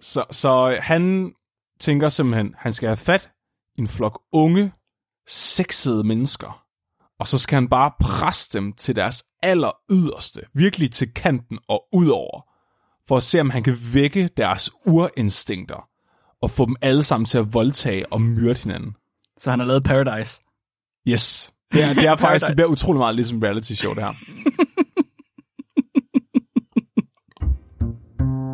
Så, så han tænker simpelthen, han skal have fat i en flok unge, sexede mennesker, og så skal han bare presse dem til deres aller yderste, virkelig til kanten og udover, for at se, om han kan vække deres urinstinkter, og få dem alle sammen til at voldtage og myrde hinanden. Så han har lavet Paradise. Yes. Det er, det er faktisk, det bliver utrolig meget ligesom reality show, det her.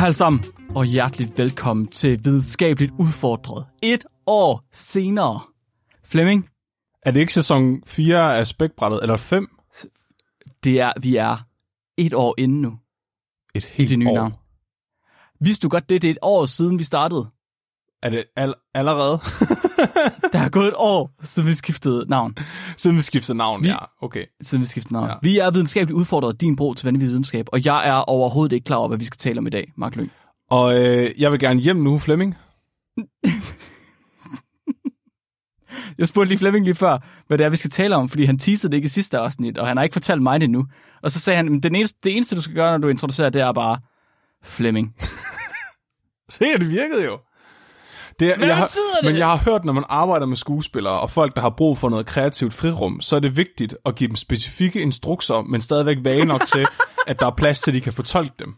Hej alle sammen, og hjerteligt velkommen til Videnskabeligt Udfordret. Et år senere. Flemming, Er det ikke sæson 4 af spækbrættet, eller 5? det er, vi er et år inde nu Et i helt det nye år. navn. Vidste du godt det? Det er et år siden, vi startede. Er det al- allerede? Der er gået et år, siden vi skiftede navn. Siden vi skiftede navn, Vi- ja. Okay. Siden vi skiftede navn. Ja. Vi er videnskabeligt udfordret, din bro til vanvittig videnskab, og jeg er overhovedet ikke klar over, hvad vi skal tale om i dag, Mark Lyng. Og øh, jeg vil gerne hjem nu, Flemming. Jeg spurgte lige Flemming lige før, hvad det er, vi skal tale om, fordi han teasede det ikke i sidste afsnit, og han har ikke fortalt mig det endnu. Og så sagde han, "Men den eneste, det eneste, du skal gøre, når du introducerer, det er bare Flemming. Se, det virkede jo. Det, Hvad jeg har, det? Men jeg har hørt, når man arbejder med skuespillere og folk, der har brug for noget kreativt frirum, så er det vigtigt at give dem specifikke instrukser, men stadigvæk vage nok til, at der er plads til, at de kan fortolke dem.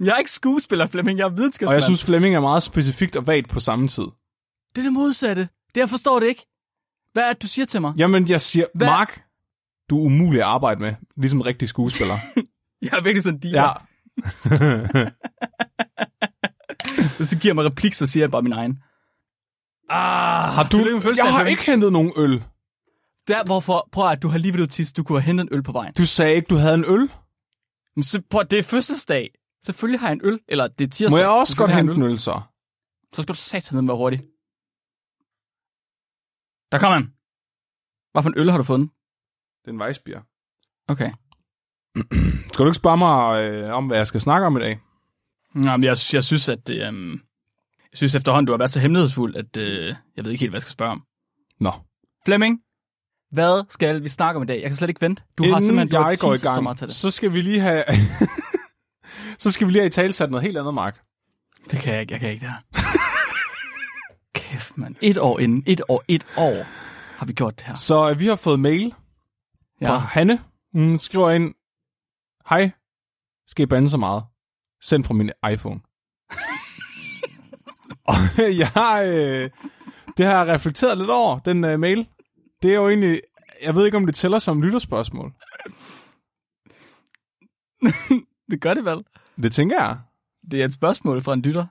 Jeg er ikke skuespiller, Flemming, jeg er Og videnskabsmand. jeg synes, Flemming er meget specifikt og vagt på samme tid. Det er det modsatte. Det jeg forstår det ikke. Hvad er det, du siger til mig? Jamen, jeg siger, Hvad? Mark, du er umulig at arbejde med, ligesom en rigtig skuespiller. Jeg er virkelig sådan en diva. ja, Og så giver mig replik, så siger jeg bare min egen. Ah, har du, jeg har ikke hentet nogen øl. Der, hvorfor, prøv at du har lige ved du tisse, du kunne have hentet en øl på vejen. Du sagde ikke, du havde en øl. Men så, prøv, det er fødselsdag. Selvfølgelig har jeg en øl, eller det er tirsdag. Må jeg også godt hente en øl, så? Så skal du satan ned med hurtigt. Der kommer han. Hvad for en øl har du fundet? Det er en Weissbier. Okay. Skal du ikke spørge mig øh, om, hvad jeg skal snakke om i dag? Nå, men jeg, synes- jeg synes, at det, øhm, jeg synes efterhånden, du har været så hemmelighedsfuld, at øh, jeg ved ikke helt, hvad jeg skal spørge om. Nå. Flemming, hvad skal vi snakke om i dag? Jeg kan slet ikke vente. Du har simpelthen du har går i teaset så gang, meget til det. så skal vi lige have... så skal vi lige have i talsat noget helt andet, Mark. Det kan jeg ikke, jeg kan ikke det her. Kæft, mand. Et år inden, et år, et år har vi gjort det her. Så øh, vi har fået mail fra Ja. Hanne. Hun skriver ind, Hej, skal I bande så meget? Send fra min iPhone. Og jeg, øh, det har jeg reflekteret lidt over, den øh, mail. Det er jo egentlig, jeg ved ikke, om det tæller som lytterspørgsmål. Det gør det vel. Det tænker jeg. Det er et spørgsmål fra en lytter.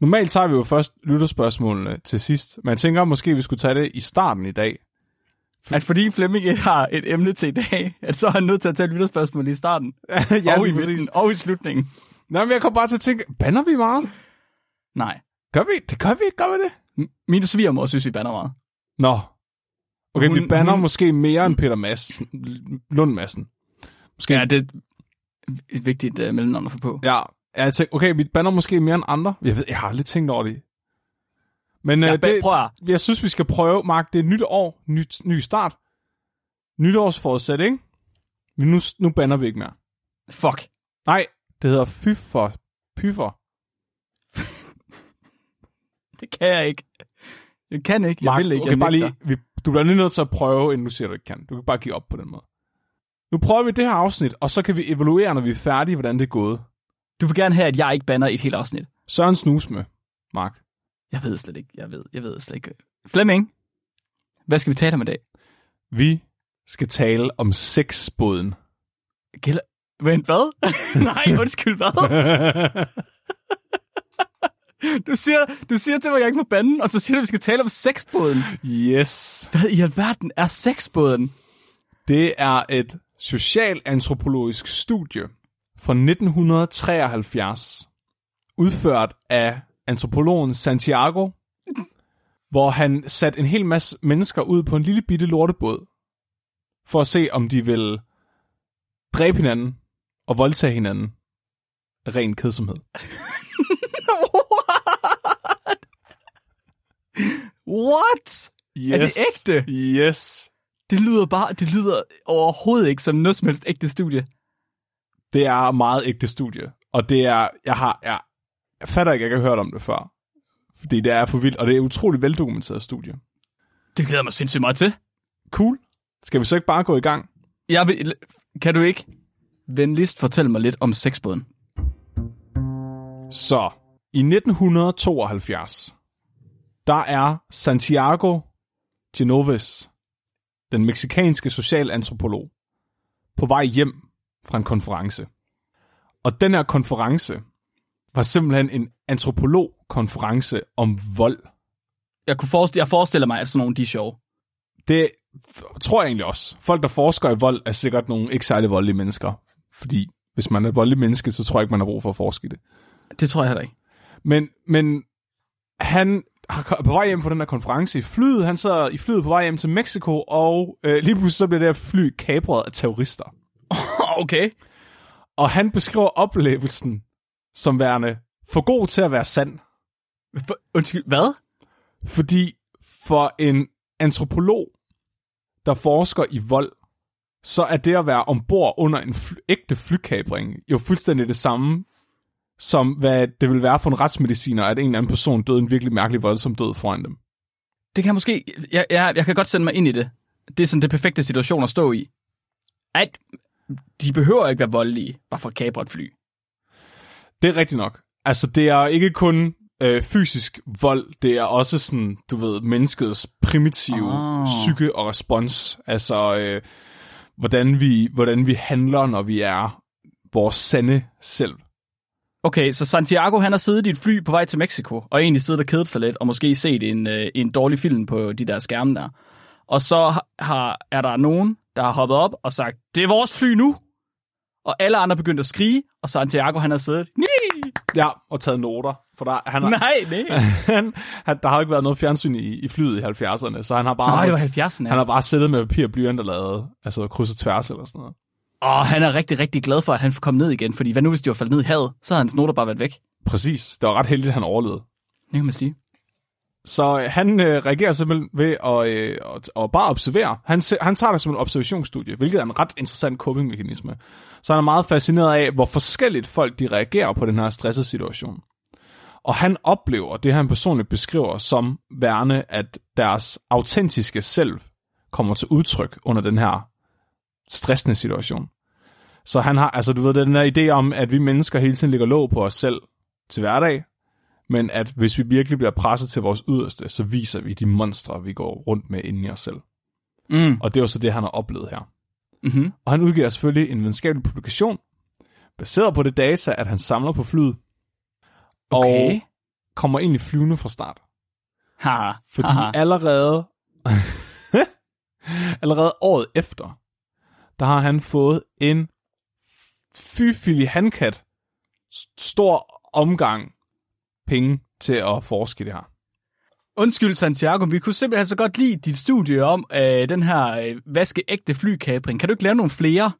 Normalt tager vi jo først lytterspørgsmålene til sidst, men jeg tænker måske, vi skulle tage det i starten i dag. At fordi Flemming ikke har et emne til i dag, at så er han nødt til at tage et lytterspørgsmål i starten. ja, og i midten, og i slutningen. Nå, men jeg kom bare til at tænke, banner vi meget? Nej. Gør vi? Det gør vi ikke, gør vi det? M- Mine svigermor synes, vi banner meget. Nå. Okay, Hun- vi banner hun- måske mere end Peter Mads, Lund Madsen. Måske. Ja, det er et vigtigt uh, mellemnavn at få på. Ja, jeg tænker, okay, vi banner måske mere end andre. Jeg ved, jeg har aldrig tænkt over det. Men Ja, øh, det, jeg synes, vi skal prøve, Mark, det er nyt år, nyt, ny start. Nytårsforudsætning. Men nu, nu banner vi ikke mere. Fuck. Nej, det hedder fyffer. Pyffer. Det kan jeg ikke. Jeg kan ikke. Jeg Mark, vil ikke. okay, jeg bare lige, vi, du bliver lige nødt til at prøve, inden du siger, du ikke kan. Du kan bare give op på den måde. Nu prøver vi det her afsnit, og så kan vi evaluere, når vi er færdige, hvordan det er gået. Du vil gerne have, at jeg ikke banner et helt afsnit. Søren Snus med, Mark. Jeg ved slet ikke. Jeg ved, jeg ved slet ikke. Flemming, hvad skal vi tale om i dag? Vi skal tale om sexbåden. Gælder... Vent, hvad? Nej, undskyld, hvad? Du siger, du siger til mig, at jeg ikke må bande, og så siger du, at vi skal tale om sexbåden. yes. Hvad i alverden er sexbåden? Det er et socialantropologisk studie fra 1973, udført af antropologen Santiago, hvor han satte en hel masse mennesker ud på en lille bitte lortebåd, for at se, om de vil dræbe hinanden og voldtage hinanden ren kedsomhed. What? Yes. Er det ægte? Yes. Det lyder bare, det lyder overhovedet ikke som noget som helst ægte studie. Det er meget ægte studie. Og det er, jeg har, jeg, jeg fatter ikke, at jeg har hørt om det før. Fordi det er for vildt, og det er et utroligt veldokumenteret studie. Det glæder mig sindssygt meget til. Cool. Skal vi så ikke bare gå i gang? Jeg vil, kan du ikke venligst fortælle mig lidt om sexbåden? Så, i 1972, der er Santiago Genoves, den meksikanske socialantropolog, på vej hjem fra en konference. Og den her konference var simpelthen en antropologkonference om vold. Jeg, kunne forestille, jeg forestiller mig, at sådan nogle de er sjove. Det tror jeg egentlig også. Folk, der forsker i vold, er sikkert nogle ikke særlig voldelige mennesker. Fordi hvis man er et voldelig menneske, så tror jeg ikke, man har brug for at forske det. Det tror jeg heller ikke. Men, men han er på vej hjem på den her konference i flyet. Han sidder i flyet på vej hjem til Mexico, og øh, lige pludselig så bliver det her fly kapret af terrorister. okay. Og han beskriver oplevelsen som værende for god til at være sand. For, undskyld, hvad? Fordi for en antropolog, der forsker i vold, så er det at være ombord under en fly, ægte flykabring jo fuldstændig det samme, som hvad det vil være for en retsmediciner, at en eller anden person døde en virkelig mærkelig voldsom død foran dem. Det kan måske... Jeg, jeg, jeg kan godt sætte mig ind i det. Det er sådan det perfekte situation at stå i. At de behøver ikke være voldelige, bare for at kapre et fly. Det er rigtigt nok. Altså, det er ikke kun øh, fysisk vold, det er også sådan, du ved, menneskets primitive Ah. psyke og respons. Altså, øh, hvordan, vi, hvordan vi handler, når vi er vores sande selv. Okay, så Santiago han har siddet i et fly på vej til Mexico, og egentlig siddet og kedet sig lidt, og måske set en, øh, en dårlig film på de der skærme der. Og så har- har, er der nogen, der har hoppet op og sagt, det er vores fly nu! Og alle andre begyndte at skrige, og Santiago han har siddet, "Nii!" Ja, og taget noter. For der, han har, nej, nej. han, han, der har jo ikke været noget fjernsyn i, i flyet i 70'erne, så han har bare, Nej, det var 70'erne. han har bare siddet med papir og blyant og lavet altså kryds og tværs eller sådan noget. Og han er rigtig, rigtig glad for, at han får komme ned igen, fordi hvad nu, hvis de var faldet ned i havet, så havde hans noter bare været væk. Præcis. Det var ret heldigt, at han overlevede. Det kan man sige. Så øh, han øh, reagerer simpelthen ved at, øh, at, at bare observere. Han, han tager det som en observationsstudie, hvilket er en ret interessant coping-mekanisme. Så han er meget fascineret af, hvor forskelligt folk de reagerer på den her stressede situation. Og han oplever det, han personligt beskriver som værende, at deres autentiske selv kommer til udtryk under den her stressende situation. Så han har, altså du ved, den her idé om, at vi mennesker hele tiden ligger låg på os selv til hverdag, men at hvis vi virkelig bliver presset til vores yderste, så viser vi de monstre, vi går rundt med inde i os selv. Mm. Og det er jo så det, han har oplevet her. Mm-hmm. Og han udgiver selvfølgelig en videnskabelig publikation, baseret på det data, at han samler på flyet, Okay. og kommer ind i flyvende fra start. Haha. Fordi Haha. allerede, allerede året efter, der har han fået en fyfillig handkat, stor omgang penge til at forske det her. Undskyld, Santiago, vi kunne simpelthen så godt lide dit studie om øh, den her øh, vaskeægte flykabring. Kan du ikke lave nogle flere?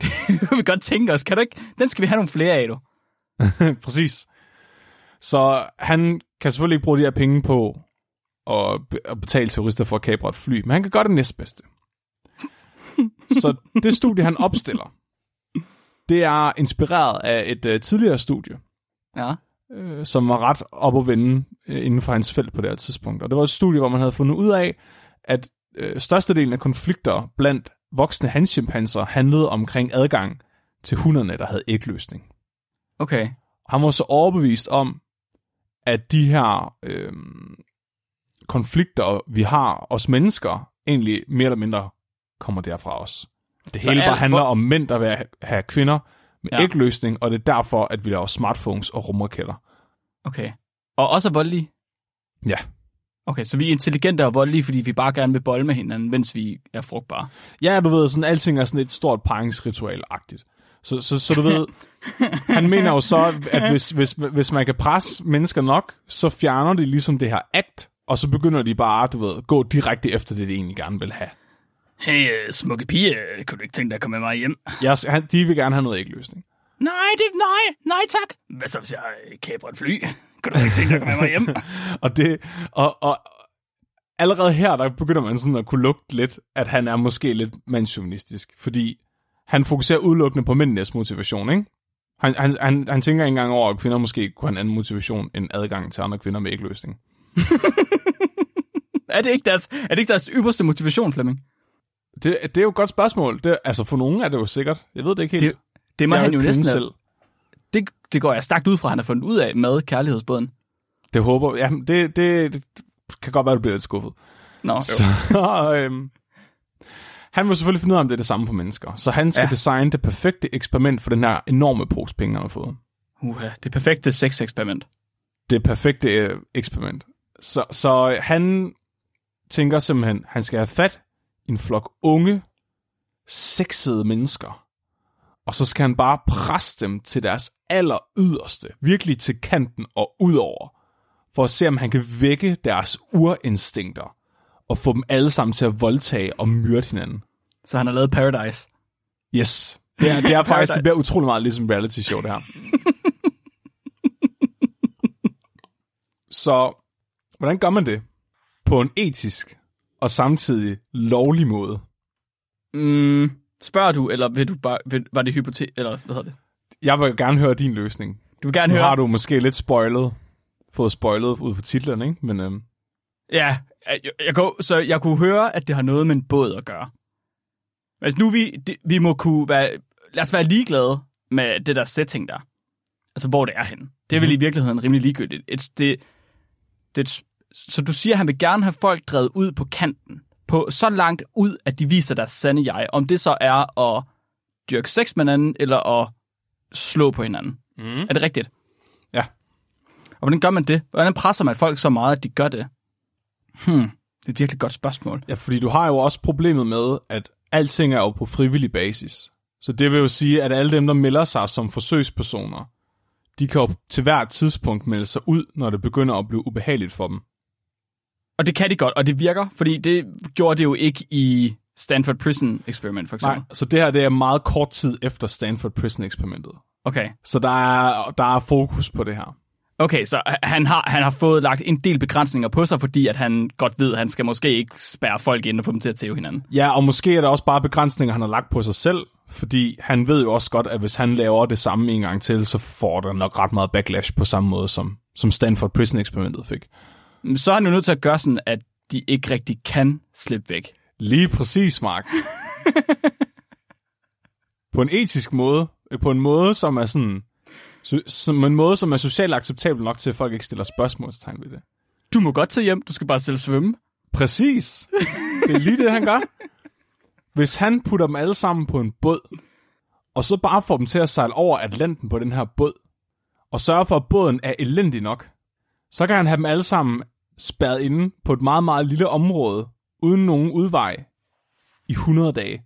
det kunne vi godt tænke os. Kan du ikke? Den skal vi have nogle flere af, du. Præcis. Så han kan selvfølgelig ikke bruge de her penge på at, be- at betale terrorister for at kapre et fly, men han kan gøre det næstbedste. Så det studie, han opstiller, det er inspireret af et uh, tidligere studie, Ja. øh, som var ret op at vende øh, inden for hans felt på det her tidspunkt. Og det var et studie, hvor man havde fundet ud af, at øh, størstedelen af konflikter blandt voksne hanschimpanser handlede omkring adgang til hunderne, der havde ægløsning. Okay. Han var så overbevist om, at de her øh, konflikter, vi har os mennesker, egentlig mere eller mindre kommer derfra os. Det Så hele bare handler hvor- om mænd, der vil have kvinder med Ja. ægløsning, og det er derfor, at vi laver smartphones og rumraketter. Okay. Og også er voldelige? Ja. Okay, så vi er intelligente og voldelige, fordi vi bare gerne vil bolle med hinanden, mens vi er frugtbare. Ja, du ved, sådan alting er sådan et stort paringsritual-agtigt. Så, så, så du ved, han mener jo så, at hvis, hvis, hvis man kan presse mennesker nok, så fjerner de ligesom det her akt, og så begynder de bare, du ved, gå direkte efter det, de egentlig gerne vil have. Hey, uh, smukke pige, kunne du ikke tænke dig at komme med mig hjem? Jeg, han, de vil gerne have noget ægløsning. Nej, det, nej, nej tak. Hvad så, hvis jeg kæber et fly? Kunne du ikke tænke dig at komme med mig hjem? og, det, og, og allerede her, der begynder man sådan at kunne lugte lidt, at han er måske lidt mandsjuvenistisk, fordi han fokuserer udelukkende på mændenes motivation, ikke? Han, han, han, han tænker ikke engang over, at kvinder måske kunne have en anden motivation end adgang til andre kvinder med ægløsning. er, det ikke deres, er det ikke deres ypperste motivation, Flemming? Det, det er jo et godt spørgsmål. Det, altså for nogen er det jo sikkert. Jeg ved det ikke helt. Det, det må Jeg han jo næsten selv. Det, det går jeg stærkt ud fra, at han har fundet ud af med kærlighedsbåden. Det håber ja, det, det, det kan godt være, at du bliver lidt skuffet. Nå. Så, øhm, han må selvfølgelig finde ud af, om det er det samme for mennesker. Så han skal Ja. ja. designe det perfekte eksperiment for den her enorme pose penge, han har fået. Uha, det perfekte sexeksperiment. Det perfekte øh, eksperiment. Så, så han tænker simpelthen, han skal have fat i en flok unge, sexede mennesker. Og så skal han bare presse dem til deres aller yderste, virkelig til kanten og udover, for at se, om han kan vække deres urinstinkter og få dem alle sammen til at voldtage og myrde hinanden. Så han har lavet Paradise. Yes. Det er, det er faktisk, det bliver utrolig meget ligesom reality show, det her. Så, hvordan gør man det? På en etisk og samtidig lovlig måde. Mm, spørger du, eller vil du bare, vil, var det hypote, eller hvad hedder det? Jeg vil gerne høre din løsning. Du vil gerne Nu høre? har du måske lidt spoilet, fået spoilet ud fra titlen, ikke? Men øhm, Ja, jeg, jeg, går, så jeg kunne høre, at det har noget med en båd at gøre. Altså nu vi, det, vi må kunne være, lad os være ligeglade med det der setting der. Altså hvor det er henne. Det er vel i virkeligheden rimelig ligegyldigt. Et, det, det, et- så du siger, at han vil gerne have folk drevet ud på kanten. På så langt ud, at de viser deres sande jeg. Om det så er at dyrke sex med hinanden, eller at slå på hinanden. Mm. Er det rigtigt? Ja. Og hvordan gør man det? Hvordan presser man folk så meget, at de gør det? Hmm, det er et virkelig godt spørgsmål. Ja, fordi du har jo også problemet med, at alting er jo på frivillig basis. Så det vil jo sige, at alle dem, der melder sig som forsøgspersoner, de kan jo til hvert tidspunkt melde sig ud, når det begynder at blive ubehageligt for dem. Og det kan de godt, og det virker, fordi det gjorde det jo ikke i Stanford Prison Experiment, for eksempel. Nej, så det her det er meget kort tid efter Stanford Prison eksperimentet. Okay. Så der er, der er fokus på det her. Okay, så han har, han har fået lagt en del begrænsninger på sig, fordi at han godt ved, at han skal måske ikke spærre folk ind og få dem til at tæve hinanden. Ja, og måske er der også bare begrænsninger, han har lagt på sig selv, fordi han ved jo også godt, at hvis han laver det samme en gang til, så får der nok ret meget backlash på samme måde, som, som Stanford Prison eksperimentet fik. Så er han jo nødt til at gøre sådan, at de ikke rigtig kan slippe væk. Lige præcis, Mark. på en etisk måde, på en måde, som er sådan, so- som en måde, som er socialt acceptabel nok til, at folk ikke stiller spørgsmålstegn ved det. Du må godt tage hjem, du skal bare selv svømme. Præcis. Det er lige det, han gør. Hvis han putter dem alle sammen på en båd, og så bare får dem til at sejle over Atlanten på den her båd, og sørge for, at båden er elendig nok, så kan han have dem alle sammen spærret inde på et meget, meget lille område, uden nogen udvej, i 100 dage.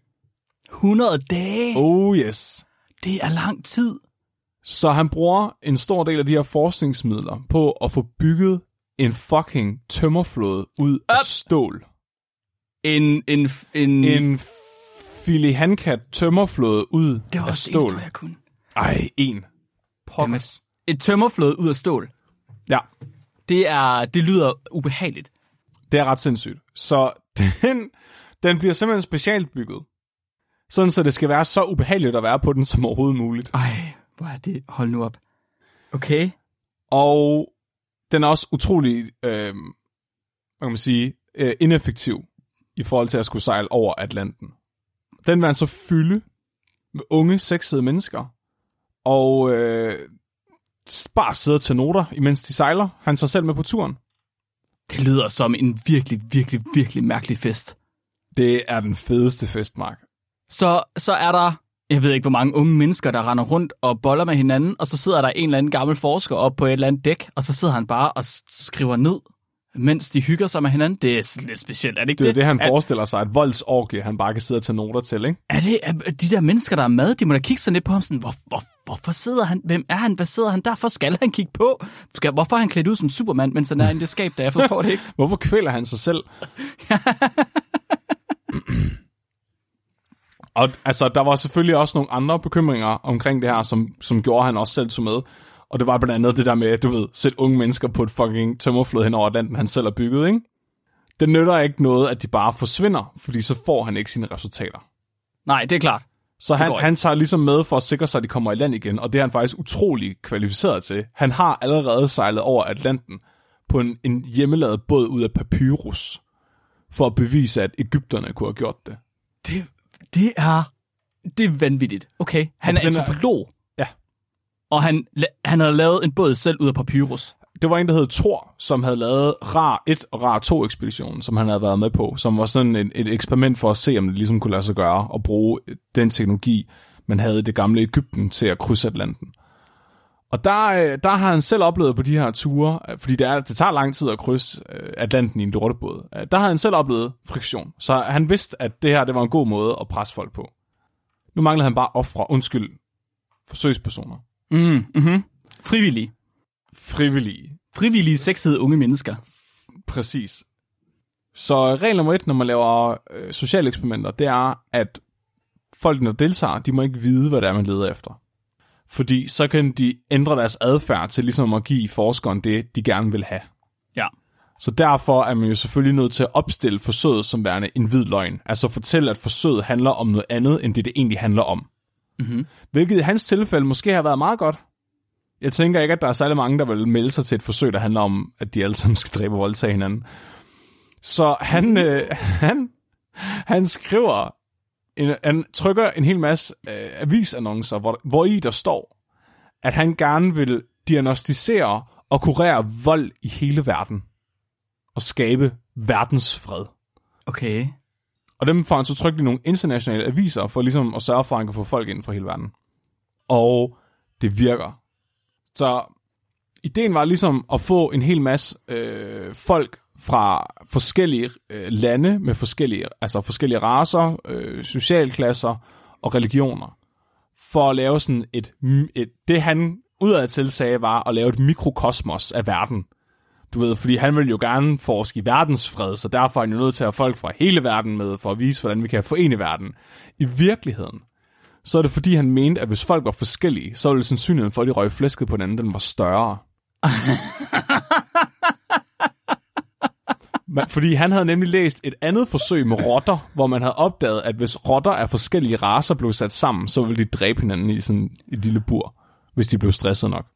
100 dage? Oh yes. Det er lang tid. Så han bruger en stor del af de her forskningsmidler på at få bygget en fucking tømmerflåde ud af Up. stål. En, en, en, En Philly Hancat tømmerflåde ud det var af også det eneste, stål. jeg kunne. Ej, en. Pokkers. Et tømmerflåde ud af stål. Ja, Det, er, det lyder ubehageligt. det er ret sindssygt. Så den, den bliver simpelthen specialbygget. Sådan så det skal være så ubehageligt at være på den som overhovedet muligt. Ej, hvor er det? Hold nu op. Okay. Og den er også utrolig, øh, hvad kan man sige, øh, ineffektiv i forhold til at skulle sejle over Atlanten. Den vil han så fylde med unge, sexede mennesker, og øh, bare sidde til noter, imens de sejler. Han tager selv med på turen. Det lyder som en virkelig, virkelig, virkelig mærkelig fest. Det er den fedeste fest, Mark. Så, så er der, jeg ved ikke hvor mange unge mennesker, der render rundt og boller med hinanden, og så sidder der en eller anden gammel forsker op på et eller andet dæk, og så sidder han bare og skriver ned, mens de hygger sig med hinanden. Det er lidt specielt, er det ikke Det er det? det, han er, forestiller sig, at voldsorgie, han bare kan sidde og tage noter til, ikke? er det er, de der mennesker, der er med, de må da kigge sådan lidt på ham sådan, hvor, hvor, hvorfor sidder han? Hvem er han? Hvad sidder han? Derfor skal han kigge på. Skal, hvorfor er han klædt ud som Superman, mens han er i det skab, der jeg forstår det ikke. Hvorfor kvæler han sig selv? og altså, der var selvfølgelig også nogle andre bekymringer omkring det her, som, som gjorde, han også selv tog med. Og det var blandt andet det der med, du ved, sætte unge mennesker på et fucking tømmerflod hen over Atlanten, han selv har bygget, ikke? Det nytter ikke noget, at de bare forsvinder, fordi så får han ikke sine resultater. Nej, det er klart. Så han, han tager ligesom med for at sikre sig, at de kommer i land igen, og det er han faktisk utrolig kvalificeret til. Han har allerede sejlet over Atlanten på en, en hjemmelavet båd ud af papyrus, for at bevise, at Ægypterne kunne have gjort det. Det, det er det er vanvittigt. Okay, han er den er- antropolog. Ja. Og han, han havde lavet en båd selv ud af papyrus. Det var en, der hed Thor, som havde lavet RAR 1 og RAR 2 ekspeditionen, som han havde været med på, som var sådan et, et eksperiment for at se, om det ligesom kunne lade sig gøre at bruge den teknologi, man havde i det gamle Ægypten til at krydse Atlanten. Og der, øh, der har han selv oplevet på de her ture, øh, fordi det, er, det tager lang tid at krydse øh, Atlanten i en lortebåd, der har han selv oplevet friktion. Så han vidste, at det her det var en god måde at presse folk på. Nu manglede han bare ofre, undskyld, forsøgspersoner. Mm, mm-hmm. Frivillige. Frivillige. Frivillige sexede unge mennesker. Præcis. Så regel nummer et, når man laver øh, sociale eksperimenter, det er, at folk, der deltager, de må ikke vide, hvad det er, man leder efter. Fordi så kan de ændre deres adfærd til ligesom at give forskeren det, de gerne vil have. Ja. Så derfor er man jo selvfølgelig nødt til at opstille forsøget som værende en hvid løgn. Altså fortælle, at forsøget handler om noget andet, end det det egentlig handler om. Mm-hmm. Hvilket i hans tilfælde måske har været meget godt. Jeg tænker ikke, at der er særlig mange, der vil melde sig til et forsøg, der handler om, at de alle sammen skal dræbe og voldtage hinanden. Så han, øh, han, han skriver, en, han trykker en hel masse øh, avisannoncer, hvor, hvor i der står, at han gerne vil diagnostisere og kurere vold i hele verden. Og skabe verdensfred. Okay. Og dem får han så trykt i nogle internationale aviser, for ligesom at sørge for, at han kan få folk ind fra hele verden. Og det virker. Så ideen var ligesom at få en hel masse øh, folk fra forskellige øh, lande med forskellige, altså forskellige raser, øh, socialklasser og religioner, for at lave sådan et, et det han udadtil sagde var at lave et mikrokosmos af verden. Du ved, fordi han ville jo gerne forske i verdensfred, så derfor er han jo nødt til at have folk fra hele verden med, for at vise, hvordan vi kan forene verden. I virkeligheden, så er det fordi, han mente, at hvis folk var forskellige, så ville sandsynligheden for, at de røg flæsket på hinanden, den var større. Fordi han havde nemlig læst et andet forsøg med rotter, hvor man havde opdaget, at hvis rotter af forskellige raser blev sat sammen, så ville de dræbe hinanden i sådan et lille bur, hvis de blev stresset nok.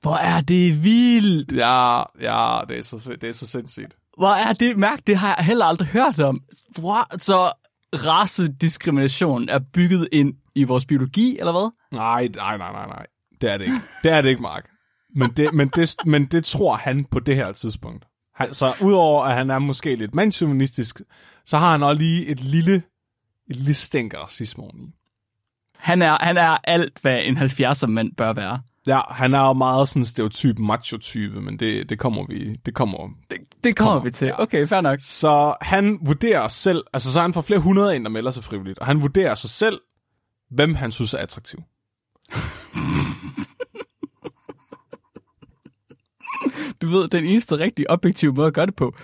Hvor er det vildt. Ja, ja, det er så, det er så sindssygt. Hvor er det mærkt? Det har jeg heller aldrig hørt om. Hvor, så racediskrimination er bygget ind i vores biologi, eller hvad? Nej, nej, nej, nej, nej. Det er det ikke. Det er det ikke, Mark. Men det, men det, men det tror han på det her tidspunkt. Han, så udover at han er måske lidt mandsjuvenistisk, så har han også lige et lille, et lille stænk af racisme oveni. Han er, han er alt, hvad en 70'er mand bør være. Ja, han er jo meget sådan stereotyp macho-type, men det, det kommer vi, det kommer. Det, det kommer Kommer, vi til. ja. Okay, fair nok. Så han vurderer selv, altså så han får flere hundrede ind, der melder sig frivilligt, og han vurderer sig selv, hvem han synes er attraktiv. Du ved, den eneste rigtig objektive måde at gøre det på.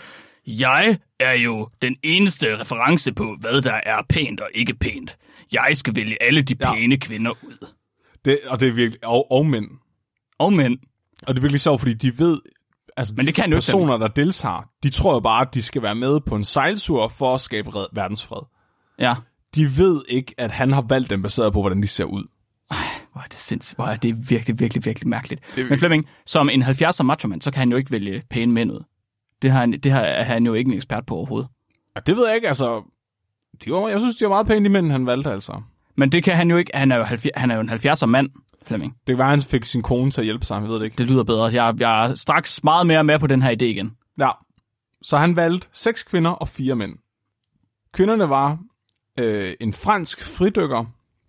Jeg er jo den eneste reference på, hvad der er pænt og ikke pænt. Jeg skal vælge alle de Ja. pæne kvinder ud. Det, og det er virkelig, og, og mænd. Og mænd. Og det er virkelig sjovt, fordi de ved, altså Men det kan de jo ikke personer, der deltager, de tror jo bare, at de skal være med på en sejltur for at skabe red- verdensfred. Ja. De ved ikke, at han har valgt dem baseret på, hvordan de ser ud. Hvor er det sindssygt. Hvor er det virkelig, virkelig, virkelig mærkeligt. er Men Flemming, som en 70'er macho så kan han jo ikke vælge pæne mænd ud. Det, har han, det har, er han jo ikke en ekspert på overhovedet. Og det ved jeg ikke, altså... De var, jeg synes, de var meget pæne, de mænd, han valgte, altså. Men det kan han jo ikke. Han er jo, 70, han er jo en 70'er mand, Flemming. Det kan være, han fik sin kone til at hjælpe sig, jeg ved det ikke. Det lyder bedre. Jeg, jeg er straks meget mere med på den her idé igen. Ja. Så han valgte seks kvinder og fire mænd. Kvinderne var øh, en fransk fridykker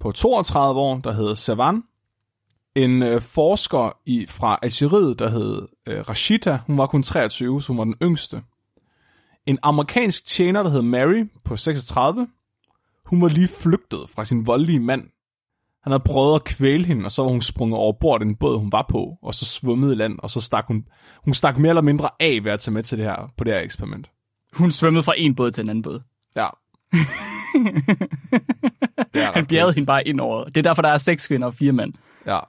på 32 år, der hed Savan. en øh, forsker i, fra Algeriet, der hed øh, Rashida. Hun var kun 23, så hun var den yngste. En amerikansk tjener, der hed Mary på 36. Hun var lige flygtet fra sin voldelige mand. Han havde prøvet at kvæle hende, og så var hun sprunget over bord den båd, hun var på, og så svømmede i land, og så stak hun, hun stak mere eller mindre af ved at tage med til det her, på det her eksperiment. Hun svømmede fra en båd til en anden båd. Ja. Han bjergede hende bare ind over. Det er derfor, der er seks kvinder og fire mænd. Ja,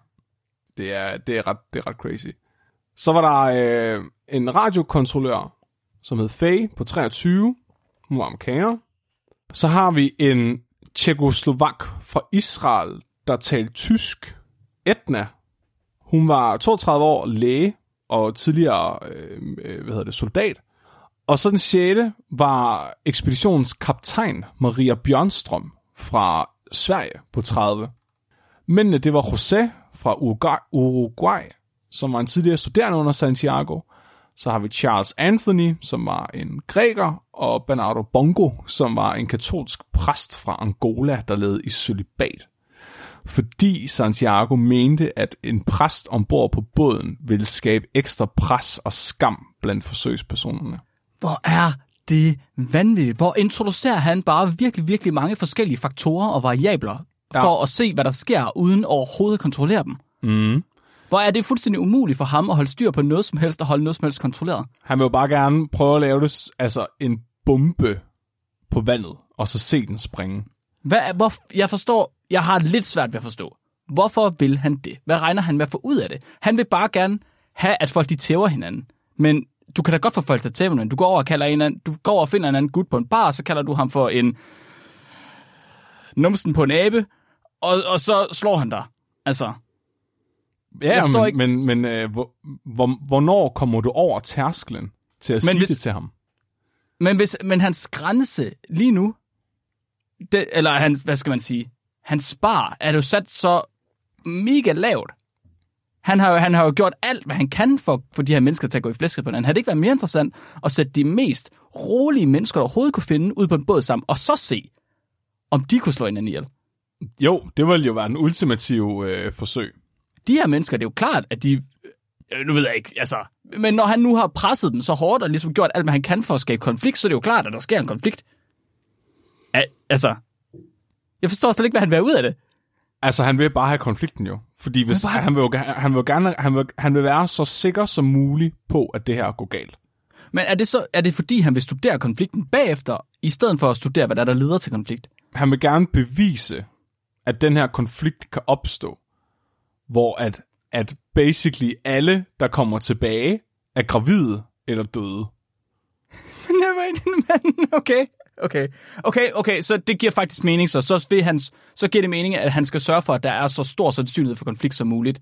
det er, det er, ret, det er ret crazy. Så var der øh, en radiokontrollør, som hed Faye på 23. Hun var amerikaner. Så har vi en tjekoslovak fra Israel, der talte tysk. Etna. Hun var 32 år læge og tidligere øh, øh, hvad hedder det, soldat. Og så den sjette var ekspeditionens kaptajn Maria Bjørnstrøm fra Sverige på 30. Mændene, det var José fra Uruguay, som var en tidligere studerende under Santiago. Så har vi Charles Anthony, som var en græker, og Bernardo Bongo, som var en katolsk præst fra Angola, der levede i celibat. Fordi Santiago mente, at en præst ombord på båden ville skabe ekstra pres og skam blandt forsøgspersonerne. Hvor er det vanvittigt? Hvor introducerer han bare virkelig, virkelig mange forskellige faktorer og variabler Ja. for at se, hvad der sker, uden overhovedet at kontrollere dem? Mm. Hvor er det fuldstændig umuligt for ham at holde styr på noget som helst og holde noget som helst kontrolleret? Han vil jo bare gerne prøve at lave det, altså en bombe på vandet, og så se den springe. Hvad, er- hvor, jeg forstår, jeg har lidt svært ved at forstå. Hvorfor vil han det? Hvad regner han med at få ud af det? Han vil bare gerne have, at folk de tæver hinanden. Men du kan da godt få folk til hinanden. Du går over og kalder en anden, du går over og finder en anden gut på en bar, så kalder du ham for en numsen på en abe, og, og så slår han dig. Altså, Ja, men, ikke- men, men øh, hvor, hvor, hvornår kommer du over tærsklen til at Men sige hvis- det til ham? Men, hvis, men hans grænse lige nu, det, eller hans, hvad skal man sige, hans spar er jo sat så mega lavt. Han har, jo, han har jo gjort alt, hvad han kan for, for de her mennesker til at gå i flæsket på hinanden. Havde det ikke været mere interessant at sætte de mest rolige mennesker, der overhovedet kunne finde, ud på en båd sammen, og så se, om de kunne slå hinanden ihjel? Jo, det ville jo være den ultimative øh, forsøg. De her mennesker, det er jo klart, at de... øh, Nu ved jeg ikke, altså... Men når han nu har presset dem så hårdt, og ligesom gjort alt, hvad han kan for at skabe konflikt, så er det jo klart, at der sker en konflikt. Al- altså... Jeg forstår slet ikke, hvad han vil ud af det. Altså, han vil bare have konflikten jo. Fordi hvis, bare- han, vil jo, han, vil jo gerne, han, vil, han vil være så sikker som muligt på, at det her går galt. Men er det så er det fordi, han vil studere konflikten bagefter, i stedet for at studere, hvad der, er, der leder til konflikt? Han vil gerne bevise, at den her konflikt kan opstå, hvor at, at basically alle, der kommer tilbage, er gravide eller døde. Men okay. Okay. okay, okay, så det giver faktisk mening, så, så, vil han, så giver det mening, at han skal sørge for, at der er så stor sandsynlighed for konflikt som muligt.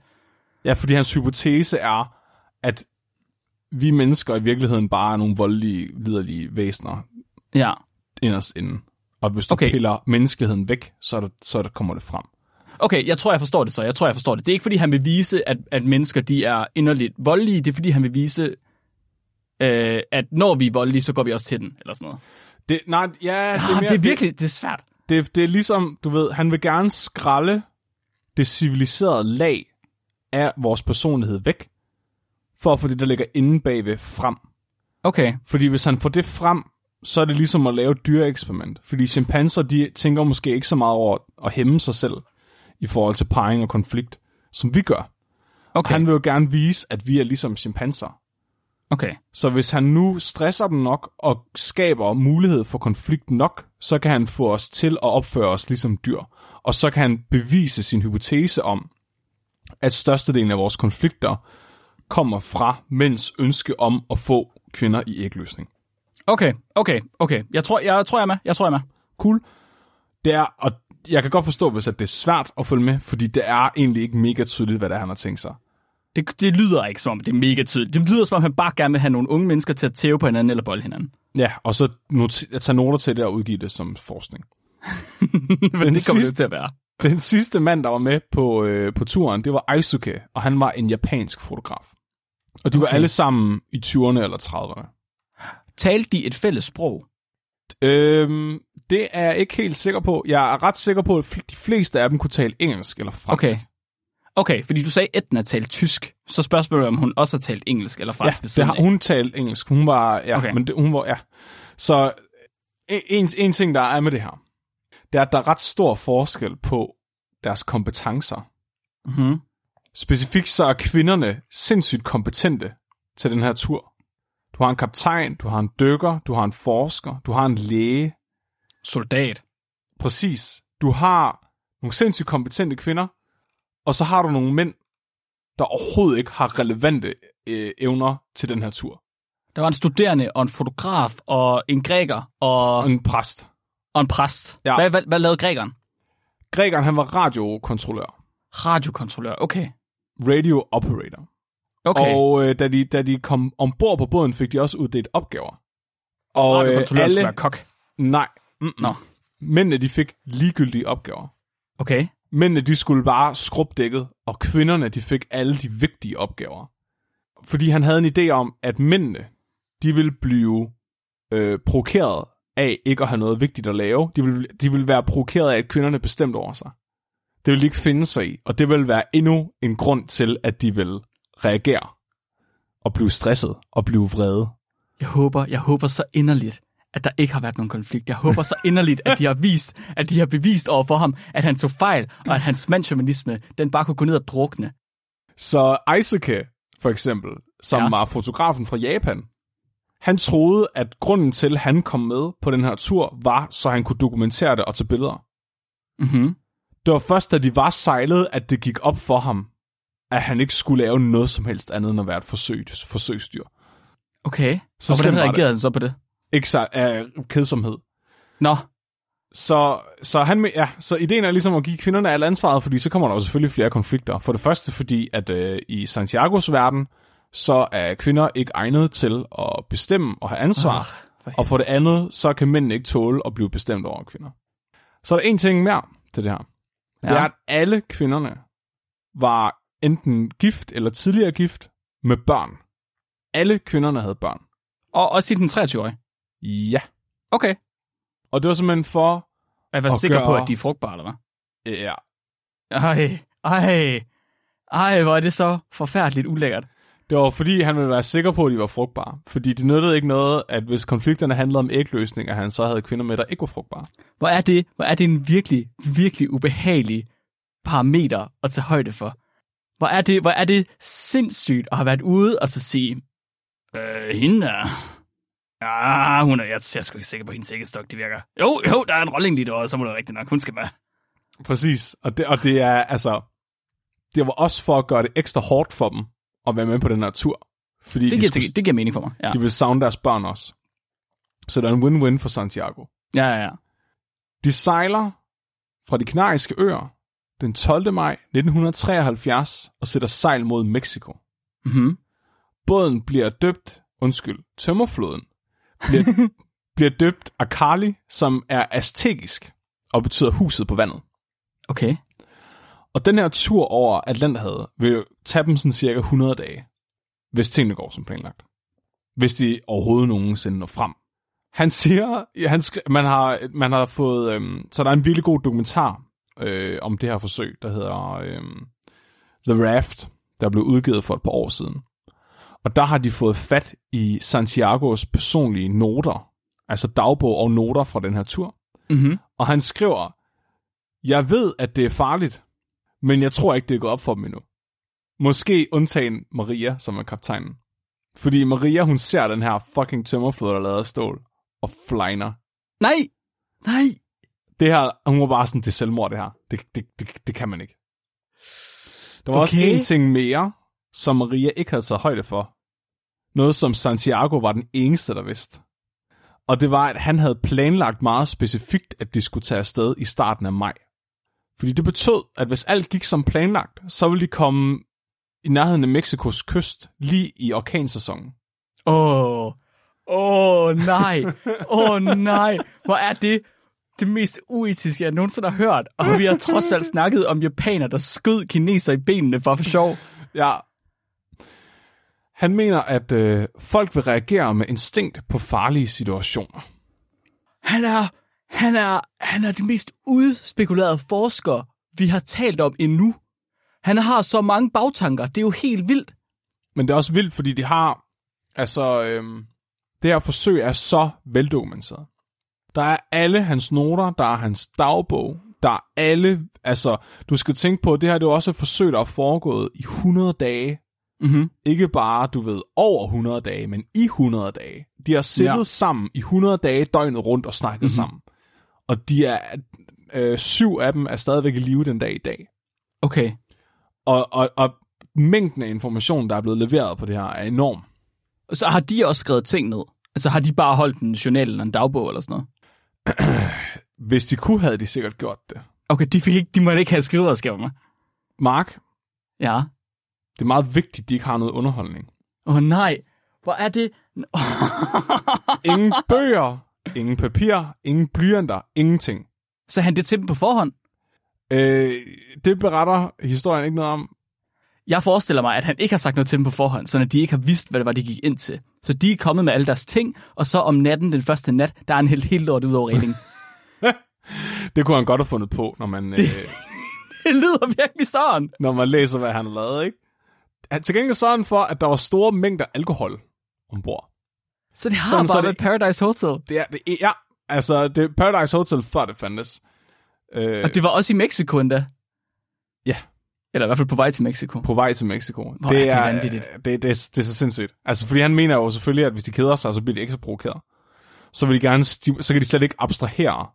Ja, fordi hans hypotese er, at vi mennesker i virkeligheden bare er nogle voldelige, liderlige væsener Ja. inderst inde. Og hvis du okay. Piller menneskeligheden væk, så, er så er der, kommer det frem. Okay, jeg tror, jeg forstår det så. Jeg tror, jeg forstår det. Det er ikke, fordi han vil vise, at, at mennesker de er inderligt voldelige. Det er, fordi han vil vise, øh, at når vi er voldelige, så går vi også til den, eller sådan noget. Det, nej, ja, det, Ah, mere, det er virkelig, det er svært. Det, det er ligesom, du ved, han vil gerne skralde det civiliserede lag af vores personlighed væk, for at få det, der ligger inde bagved, frem. Okay, Fordi hvis han får det frem, så er det ligesom at lave et dyreeksperiment. Fordi chimpanser, de tænker måske ikke så meget over at hæmme sig selv i forhold til parring og konflikt, som vi gør. okay, Han vil jo gerne vise, at vi er ligesom chimpanser. Okay. Så hvis han nu stresser dem nok og skaber mulighed for konflikt nok, så kan han få os til at opføre os ligesom dyr. Og så kan han bevise sin hypotese om, at størstedelen af vores konflikter kommer fra mænds ønske om at få kvinder i ægløsning. Okay, okay, okay. Jeg tror, jeg, tror, jeg er med. Jeg tror, jeg er med. Cool. Det er, og jeg kan godt forstå, hvis at det er svært at følge med, fordi det er egentlig ikke mega tydeligt, hvad det er, han har tænkt sig. Det, det lyder ikke som om, det er mega tydeligt. Det lyder som om, han bare gerne vil have nogle unge mennesker til at tæve på hinanden eller bolde hinanden. Ja, og så not- at tage noter til det og udgive det som forskning. Men det kommer det sidste- til at være. Den sidste mand, der var med på, øh, på turen, det var Aisuke, og han var en japansk fotograf. Og de okay. var alle sammen i 20'erne eller 30'erne. Talte de et fælles sprog? Øhm, det er jeg ikke helt sikker på. Jeg er ret sikker på, at de fleste af dem kunne tale engelsk eller fransk. Okay. Okay, fordi du sagde, at Edna talte tysk. Så spørgsmålet om hun også har talt engelsk eller Ja, fransk ved det har, hun talt engelsk. Hun var, ja, okay. men det, hun var, ja. Så en, en ting, der er med det her, det er, at der er ret stor forskel på deres kompetencer. Mm-hmm. Specifikt så er kvinderne sindssygt kompetente til den her tur. Du har en kaptajn, du har en dykker, du har en forsker, du har en læge. Soldat. Præcis. Du har nogle sindssygt kompetente kvinder, og så har du nogle mænd, der overhovedet ikke har relevante øh, evner til den her tur. Der var en studerende og en fotograf og en græker og, Og en præst. og en præst. Ja. Hvad, hvad, hvad lavede grækeren? Grækeren, han var radiokontrollør. Radiokontrollør. Okay. Radio operator. Okay. Og Og øh, da, de, da de kom ombord på båden, fik de også uddelt opgaver. Og øh, radiokontrolløren skulle alle... være kok. Nej. Mm-mm. Nå. Mændene, de fik ligegyldige opgaver. Okay. Mændene, de skulle bare skrubbe dækket, og kvinderne, de fik alle de vigtige opgaver. Fordi han havde en idé om, at mændene, de ville blive øh, provokeret af ikke at have noget vigtigt at lave. De ville, de ville være provokeret af, at kvinderne bestemte over sig. Det ville de ikke finde sig i, og det ville være endnu en grund til, at de vil reagere og blive stresset og blive vrede. Jeg håber, jeg håber så inderligt, at der ikke har været nogen konflikt. Jeg håber så inderligt, at de har vist, at de har bevist over for ham, at han tog fejl, og at hans mandsjumanisme, den bare kunne gå ned og drukne. Så Eisuke, for eksempel, som Ja. var fotografen fra Japan, han troede, at grunden til, at han kom med på den her tur, var, så han kunne dokumentere det og tage billeder. Mm-hmm. Det var først, da de var sejlet, at det gik op for ham, at han ikke skulle lave noget som helst andet end at være et forsøg, forsøgsdyr. Okay. Så og hvordan reagerede han så på det? Ikke så af kedsomhed. Nå, Så, så, han, ja, så ideen er ligesom at give kvinderne alt ansvaret, fordi så kommer der jo selvfølgelig flere konflikter. For det første fordi, at øh, i Santiagos verden, så er kvinder ikke egnet til at bestemme og have ansvar. For Og for det andet, så kan mænd ikke tåle at blive bestemt over kvinder. Så er der en ting mere til det her. Ja. Det er, at alle kvinderne var enten gift eller tidligere gift med børn. Alle kvinderne havde børn. Og også i den 23-årige. Ja. Okay. Og det var simpelthen for... Jeg var sikker gør- på, at de er frugtbare, eller hvad? Ja, Ej, ej, ej, hvor er det så forfærdeligt ulækkert. Det var fordi, han ville være sikker på, at de var frugtbare. Fordi det nyttede ikke noget, at hvis konflikterne handlede om ægløsning, at han så havde kvinder med, der ikke var frugtbare. Hvor er det, hvor er det en virkelig, virkelig ubehagelig parameter at tage højde for. Hvor er det, hvor er det sindssygt at have været ude og så sige, øh, hende er, ja, hun er, jeg, jeg er sgu ikke sikker på, at hendes æggestok, det virker. Jo, jo, der er en rolling lige derovre, så må det rigtigt nok, hun skal med. Præcis. Og det, og det er altså... Det var også for at gøre det ekstra hårdt for dem at være med på den her tur. Fordi Det de, giver, skulle, det giver mening for mig. Ja, de ville savne deres børn også. Så der er en win-win for Santiago. ja, ja. ja. De sejler fra de Kanariske øer den 12. maj 1973 og sætter sejl mod Mexico. Mm-hmm. Båden bliver døbt, undskyld, tømmerfloden, bliver, bliver døbt Akali, som er aztekisk og betyder huset på vandet. Okay. Og den her tur over Atlanterhavet vil jo tage dem sådan cirka 100 dage, hvis tingene går som planlagt. Hvis de overhovedet nogensinde når frem. Han siger, han skri- man, har, man har fået, øhm, så der er en virkelig god dokumentar øh, om det her forsøg, der hedder øhm, The Raft, der blev udgivet for et par år siden. Og der har de fået fat i Santiagos personlige noter, altså dagbog og noter fra den her tur. Mm-hmm. Og han skriver, jeg ved, at det er farligt, men jeg tror ikke, det er gået op for dem endnu. Måske undtagen Maria, som er kaptajnen. Fordi Maria, hun ser den her fucking tømmerflod, der er lavet af stål, og flyner. Nej! Nej! Det her, hun var bare sådan, det er selvmord, det her. Det, det, det, det kan man ikke. Der var okay. også en ting mere, som Maria ikke havde taget højde for. Noget, som Santiago var den eneste, der vidste. Og det var, at han havde planlagt meget specifikt, at de skulle tage afsted i starten af maj. Fordi det betød, at hvis alt gik som planlagt, så ville de komme i nærheden af Mexikos kyst lige i orkansæsonen. Åh, oh. åh oh, nej, åh oh, nej, hvor er det det mest uetiske, jeg nogensinde har hørt. Og vi har trods alt snakket om japaner, der skød kineser i benene bare for sjov. Ja. Han mener, at øh, folk vil reagere med instinkt på farlige situationer. Han er, han er, han er det mest udspekulerede forsker, vi har talt om endnu. Han har så mange bagtanker. Det er jo helt vildt. Men det er også vildt, fordi de har, altså, øhm, det her forsøg er så veldokumenteret. Der er alle hans noter, der er hans dagbog, der er alle, altså, du skal tænke på, at det her det er jo også et forsøg, der er foregået i 100 dage. Mm-hmm. Ikke bare, du ved, over 100 dage, men i 100 dage. De har siddet Ja. sammen i 100 dage døgnet rundt og snakket Mhm. mm-hmm. sammen. Og de er, øh, syv af dem er stadigvæk i live den dag i dag. Okay. Og, og, og mængden af information, der er blevet leveret på det her, er enorm. Så har de også skrevet ting ned? Altså har de bare holdt en journal eller en dagbog eller sådan noget? Hvis de kunne, havde de sikkert gjort det. Okay, de, fik ikke, de måtte ikke have skriveredskaber med. Mark, Ja. Det er meget vigtigt, at de ikke har noget underholdning. Åh oh, nej. Hvor er det? Ingen bøger, ingen papir, ingen blyanter, ingenting. Så han det til dem på forhånd? Øh, det beretter historien ikke noget om. Jeg forestiller mig, at han ikke har sagt noget til dem på forhånd, så de ikke har vidst, hvad det var, de gik ind til. Så de er kommet med alle deres ting, og så om natten, den første nat, der er en helt helt lort ud over rating. Det kunne han godt have fundet på, når man, øh, det lyder virkelig sådan. når man læser, hvad han har lavet, ikke? Han, til gengæld så er han for, at der var store mængder alkohol ombord. Så det har Sådan, sådan, så bare det- været Paradise Hotel. Det er, det, er- ja, altså, det er Paradise Hotel, før det fandtes. Øh, Og det var også i Mexico endda. Ja. Eller i hvert fald på vej til Mexico. på vej til Mexico. Hvor er det vanvittigt. Det, det, det, er, det er så sindssygt. Altså, fordi han mener jo selvfølgelig, at hvis de keder sig, så bliver de ikke så provokeret. Så vil de gerne, så kan de slet ikke abstrahere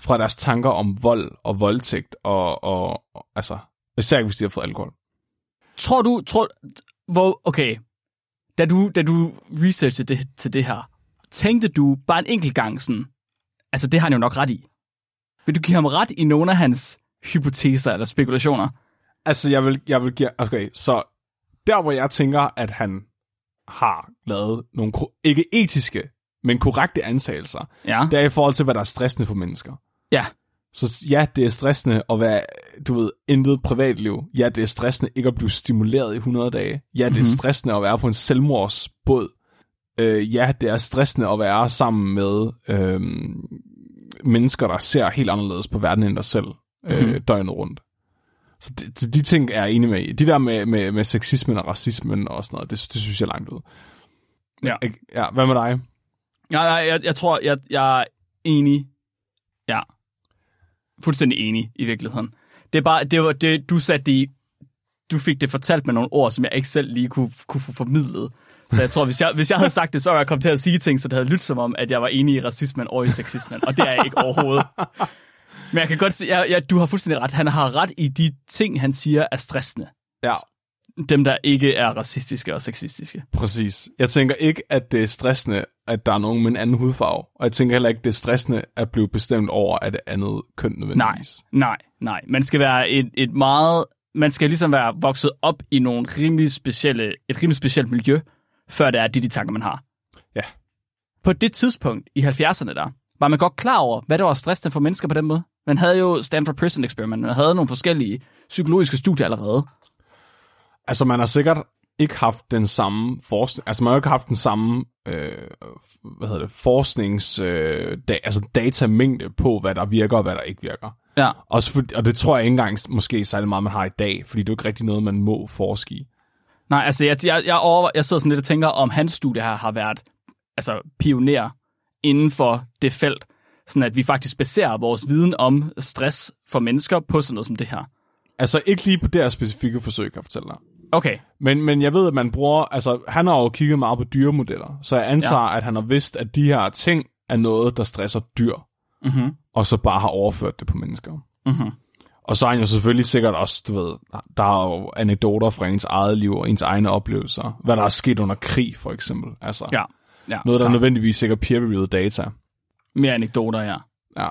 fra deres tanker om vold og voldtægt, og, og, og altså, især ikke, hvis de har fået alkohol. Tror du, tror, hvor, okay, da du, da du researchede det, til det her, tænkte du bare en enkelt gang sådan, altså det har han jo nok ret i. Vil du give ham ret i nogle af hans hypoteser eller spekulationer? Altså, jeg vil, jeg vil give... Okay, så der, hvor jeg tænker, at han har lavet nogle, ikke etiske, men korrekte antagelser, Ja. det er i forhold til, hvad der er stressende for mennesker. Ja. Så ja, det er stressende at være, du ved, intet privatliv. Ja, det er stressende ikke at blive stimuleret i 100 dage. Ja, det er Mhm. stressende at være på en selvmordsbåd. Øh, ja, det er stressende at være sammen med øh, mennesker, der ser helt anderledes på verden end dig selv øh, Mhm. døgnet rundt. Så de, de, de ting er jeg enig med. De der med, med, med sexismen og racismen og sådan noget, det, det synes jeg er langt ud. Ja. Ja. Hvad med dig? Ja, jeg, jeg, jeg tror, jeg, jeg er enig. Ja. Fuldstændig enig i virkeligheden. Det er bare, det var det, du satte det i, du fik det fortalt med nogle ord, som jeg ikke selv lige kunne, kunne få formidlet. Så jeg tror, hvis jeg, hvis jeg havde sagt det, så var jeg kommet til at sige ting, så det havde lyttet som om, at jeg var enig i racismen og i sexismen. Og det er jeg ikke overhovedet. Men jeg kan godt se, ja, ja, du har fuldstændig ret. Han har ret i de ting, han siger er stressende. Ja, dem, der ikke er racistiske og sexistiske. Præcis. Jeg tænker ikke, at det er stressende, at der er nogen med en anden hudfarve. Og jeg tænker heller ikke, at det er stressende at blive bestemt over af det andet køn Nej, nødvendigvis. nej, nej. Man skal være et, et meget... Man skal ligesom være vokset op i nogle rimelig specielle, et rimelig specielt miljø, før det er de, de tanker, man har. Ja. På det tidspunkt i 70'erne der, var man godt klar over, hvad der var stressende for mennesker på den måde. Man havde jo Stanford Prison Experiment, man havde nogle forskellige psykologiske studier allerede. Altså, man har sikkert ikke haft den samme forskning, altså man har ikke haft den samme, øh, hvad hedder det, forsknings, øh, da, altså datamængde på, hvad der virker og hvad der ikke virker. Ja, Også for, og det tror jeg ikke engang måske særlig meget, man har i dag, fordi det er jo ikke rigtig noget, man må forske i. Nej, altså jeg, jeg, jeg, over, jeg sidder sådan lidt og tænker, om hans studie her har været altså, pioner inden for det felt, sådan at vi faktisk baserer vores viden om stress for mennesker på sådan noget som det her. Altså ikke lige på det her specifikke forsøg, kan jeg fortælle dig. Okay, Men, men jeg ved, at man bruger, altså han har jo kigget meget på dyremodeller, så jeg antager, ja. at han har vidst, at de her ting er noget, der stresser dyr, mhm, og så bare har overført det på mennesker. mhm. Og så er han jo selvfølgelig sikkert også, du ved, der er jo anekdoter fra ens eget liv og ens egne oplevelser. Hvad der er sket under krig, for eksempel. Altså, Ja, ja. noget, der er klart. nødvendigvis sikkert peer-reviewed data. Mere anekdoter, ja. Ja.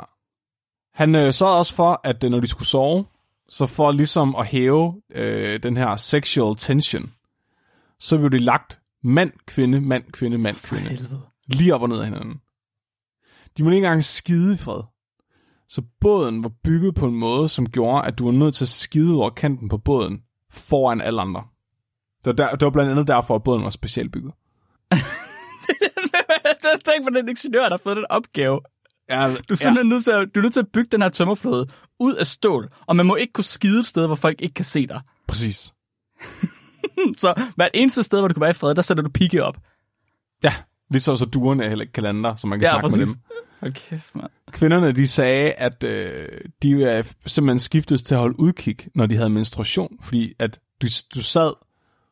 Han øh, sørgede også for, at øh, når de skulle sove, så for ligesom at hæve øh, den her sexual tension, så blev de lagt mand, kvinde, mand, kvinde, mand, kvinde. Lige op og ned af hinanden. De må ikke engang skide i fred. Så båden var bygget på en måde, som gjorde, at du var nødt til at skide over kanten på båden foran alle andre. Det var, der, det var blandt andet derfor, at båden var specielt bygget. Tænk på den ingeniør, der har fået den opgave. Ja, Du er simpelthen nødt til at, du er nødt til at bygge den her tømmerflåde ud af stål, og man må ikke kunne skide et sted, hvor folk ikke kan se dig. Præcis. Så hvert eneste sted, hvor du kan være i fred, der sætter du pigge op. Ja, lige så så duerne er heller ikke kalender, så man kan Ja, snakke præcis. med dem. Hold kæft, mand. Kvinderne, de sagde, at øh, de er simpelthen skiftes til at holde udkig, når de havde menstruation, fordi at du, du sad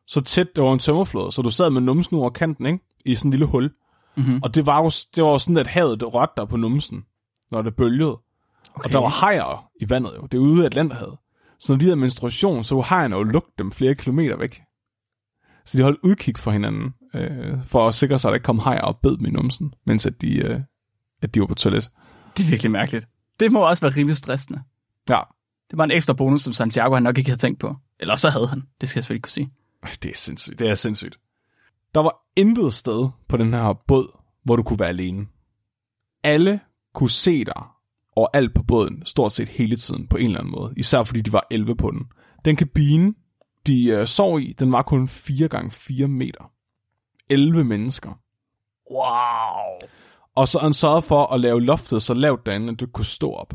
så tæt, var en tømmerflåde, så du sad med numsen over kanten, ikke? I sådan en lille hul. Mhm. Og det var jo det var jo sådan, at havet det dig på numsen, når det bølgede. Okay. Og der var hajer i vandet jo. Det er ude i Atlanterhavet. Så når de havde menstruation, så kunne hajerne jo lugte dem flere kilometer væk. Så de holdt udkig for hinanden, øh, for at sikre sig, at der ikke kom hajer og bed dem i numsen, mens at de, øh, at de var på toilet. Det er virkelig mærkeligt. Det må også være rimelig stressende. Ja, Det var en ekstra bonus, som Santiago han nok ikke havde tænkt på. Eller så havde han. Det skal jeg selvfølgelig ikke kunne sige. det er sindssygt. Det er sindssygt. Der var intet sted på den her båd, hvor du kunne være alene. Alle kunne se dig overalt på båden, stort set hele tiden på en eller anden måde. Især fordi de var 11 på den. Den kabine, de øh, sov i, den var kun 4 gange 4 meter. 11 mennesker. Wow. Og så han sørgede for at lave loftet så lavt derinde, at du kunne stå op.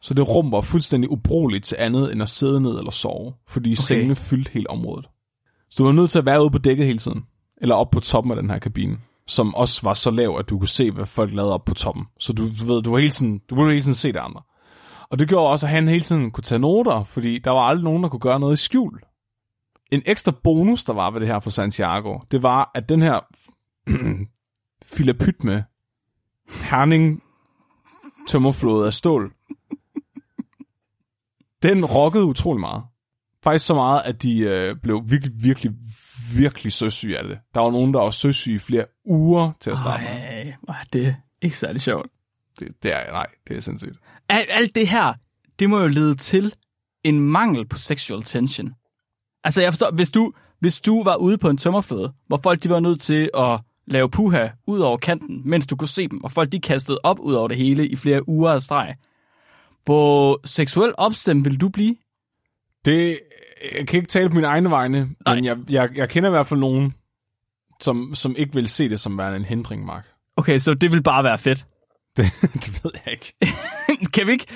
Så det rum var fuldstændig ubrugeligt til andet end at sidde ned eller sove, fordi okay. sengene fyldte hele området. Så du var nødt til at være ude på dækket hele tiden, eller op på toppen af den her kabine, som også var så lav, at du kunne se, hvad folk lavede op på toppen. Så du, du ved, du var hele tiden, du kunne hele tiden se det andre. Og det gjorde også, at han hele tiden kunne tage noter, fordi der var aldrig nogen, der kunne gøre noget i skjul. En ekstra bonus, der var ved det her for Santiago, det var, at den her filapyt med Herning tømmerflåde af stål. Den rokkede utrolig meget. Faktisk så meget, at de øh, blev virkelig, virkelig, virkelig søsyge af det. Der var nogen, der var søsyge i flere uger til at starte med. Ej, er det ikke særlig sjovt. Det, det er, nej, det er sindssygt. Alt, alt det her, det må jo lede til en mangel på sexual tension. Altså, jeg forstår, hvis du, hvis du var ude på en tømmerflåde, hvor folk de var nødt til at lave puha ud over kanten, mens du kunne se dem, og folk de kastede op ud over det hele i flere uger af streg. Hvor seksuel opstemt vil du blive? Det, jeg kan ikke tale på mine egne vegne, Nej. men jeg, jeg, jeg kender i hvert fald nogen, som, som ikke vil se det som værende en hindring, Mark. Okay, så det vil bare være fedt. Det, det ved jeg ikke. kan vi ikke...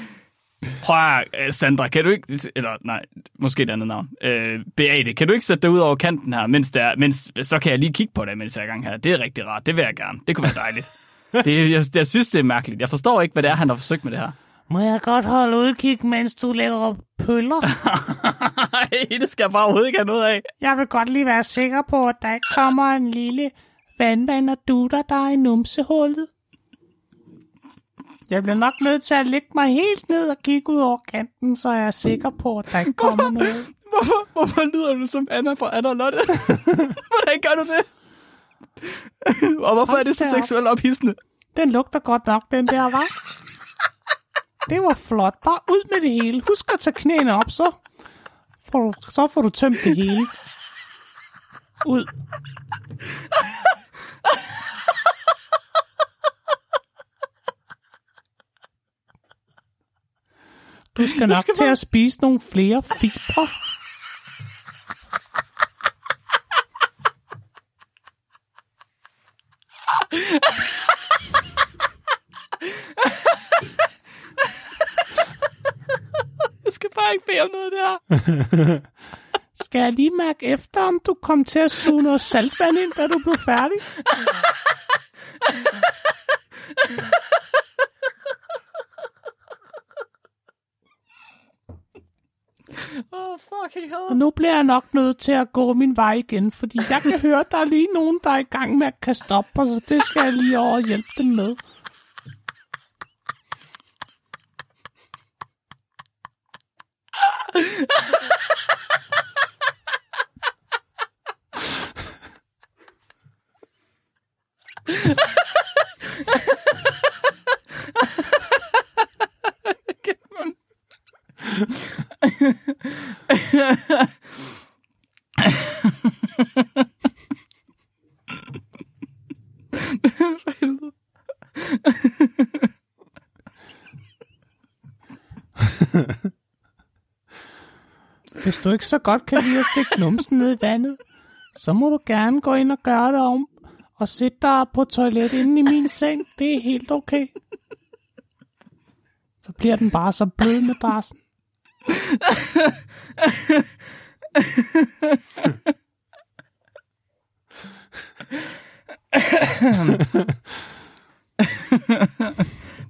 Prøv at, øh, Sandra, kan du ikke... Eller nej, måske et andet navn. Øh, Beate, kan du ikke sætte dig ud over kanten her, mens der, mens, så kan jeg lige kigge på dig, mens jeg er i gang her. Det er rigtig rart. Det vil jeg gerne. Det kunne være dejligt. det, jeg, jeg synes, det er mærkeligt. Jeg forstår ikke, hvad det er, han har forsøgt med det her. Må jeg godt holde udkig, mens du laver pøller? Nej, det skal jeg bare overhovedet ikke have noget af. Jeg vil godt lige være sikker på, at der ikke kommer en lille vandvand og dutter der i numsehullet. Jeg bliver nok nødt til at lægge mig helt ned og kigge ud over kanten, så jeg er sikker på, at der ikke kommer noget. Hvorfor, hvorfor lyder du som Anna fra Anna Lotte? Hvordan gør du det? og hvorfor er det så Hold seksuelt ophidsende? Den lugter godt nok, den der, var. Det var flot. Bare ud med det hele. Husk at tage knæene op, så får du, så får du tømt det hele. Ud. Du skal nok skal til bare- at spise nogle flere fibre. Jeg skal bare ikke bede om noget der. Skal jeg lige mærke efter, om du kom til at suge noget saltvand ind, da du blev færdig? Oh, fucking hell. Og nu bliver jeg nok nødt til at gå min vej igen, fordi jeg kan høre, at der er lige nogen, der er i gang med at kaste op, og så det skal jeg lige over og hjælpe dem med. Ha ha ha. Du ikke så godt kan lide at stikke numsen ned i vandet, så må du gerne gå ind og gøre det om og sætte dig på toilet inde i min seng. Det er helt okay. Så bliver den bare så blød med barsen.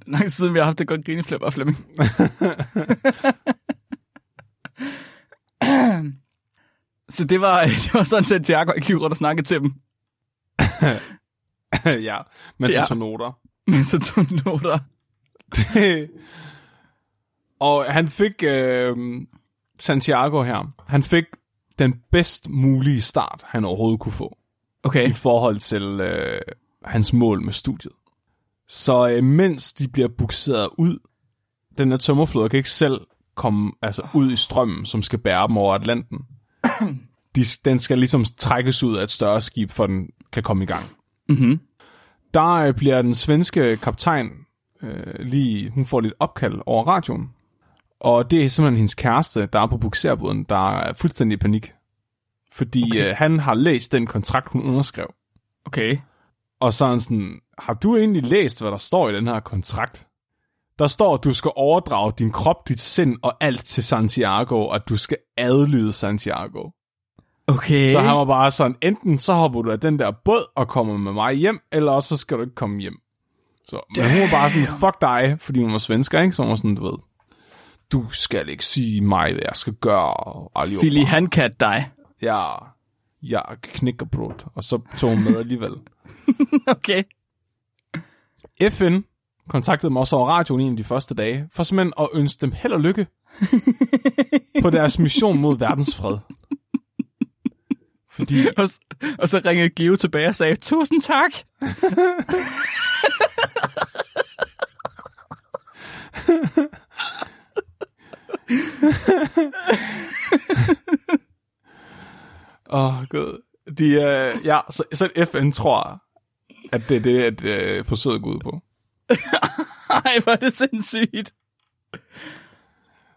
Det er lang siden, vi har haft et godt grineflip af Flemming. Så det var, det var sådan set, Jaco gik rundt og snakkede til dem, ja, men så Ja. tog noter. mens så tog noter. og han fik øh, Santiago her. Han fik den bedst mulige start, han overhovedet kunne få Okay. i forhold til øh, hans mål med studiet. Så øh, mens de bliver bukseret ud, den her tømmerflåde kan ikke selv komme altså, ud i strømmen, som skal bære dem over Atlanten. De, den skal ligesom trækkes ud af et større skib, for den kan komme i gang. Mm-hmm. Der øh, bliver den svenske kaptajn øh, lige, hun får lidt opkald over radioen. Og det er simpelthen hendes kæreste, der er på bukserbåden, der er fuldstændig i panik. Fordi okay. Okay. øh, han har læst den kontrakt, hun underskrev. Okay. Og så er han sådan, har du egentlig læst, hvad der står i den her kontrakt? Der står, at du skal overdrage din krop, dit sind og alt til Santiago, og at du skal adlyde Santiago. Okay. Så han var bare sådan, enten så hopper du af den der båd og kommer med mig hjem, eller også så skal du ikke komme hjem. Så, men hun var bare sådan, fuck dig, fordi hun var svensker, ikke? Så hun var sådan, du ved, du skal ikke sige mig, hvad jeg skal gøre. Fili Handcat dig. Ja, jeg knækker brud. Og så tog hun med alligevel. Okay. FN kontaktede mig også over radioen en af de første dage, for simpelthen at ønske dem held og lykke på deres mission mod verdensfred. Fordi, Og, og så ringede Geo tilbage og sagde, tusind tak. åh oh, gud, de, uh, ja, så, så FN tror, at det er det, at uh, forsøget går ud på. Ej, hvor er det sindssygt.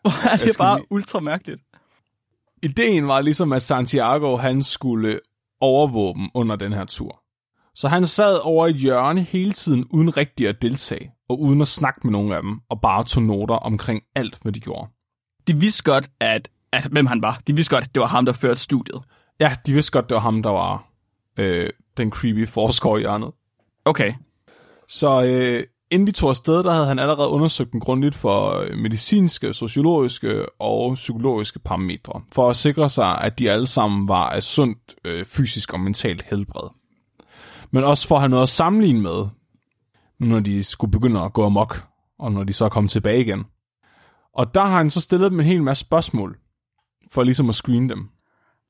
Hvor er det bare ultra mærkeligt. Ideen var ligesom, at Santiago han skulle overvåge dem under den her tur. Så han sad over et hjørne hele tiden uden rigtig at deltage, og uden at snakke med nogen af dem, og bare tog noter omkring alt, hvad de gjorde. De vidste godt, at, at hvem han var. De vidste godt, at det var ham, der førte studiet. Ja, de vidste godt, det var ham, der var øh, den creepy forsker i hjørnet. Okay. Så øh, inden de tog afsted, der havde han allerede undersøgt den grundigt for øh, medicinske, sociologiske og psykologiske parametre, for at sikre sig, at de alle sammen var af sundt øh, fysisk og mentalt helbred. Men også for at have noget at sammenligne med, når de skulle begynde at gå amok, og når de så kom tilbage igen. Og der har han så stillet dem en hel masse spørgsmål, for ligesom at screene dem.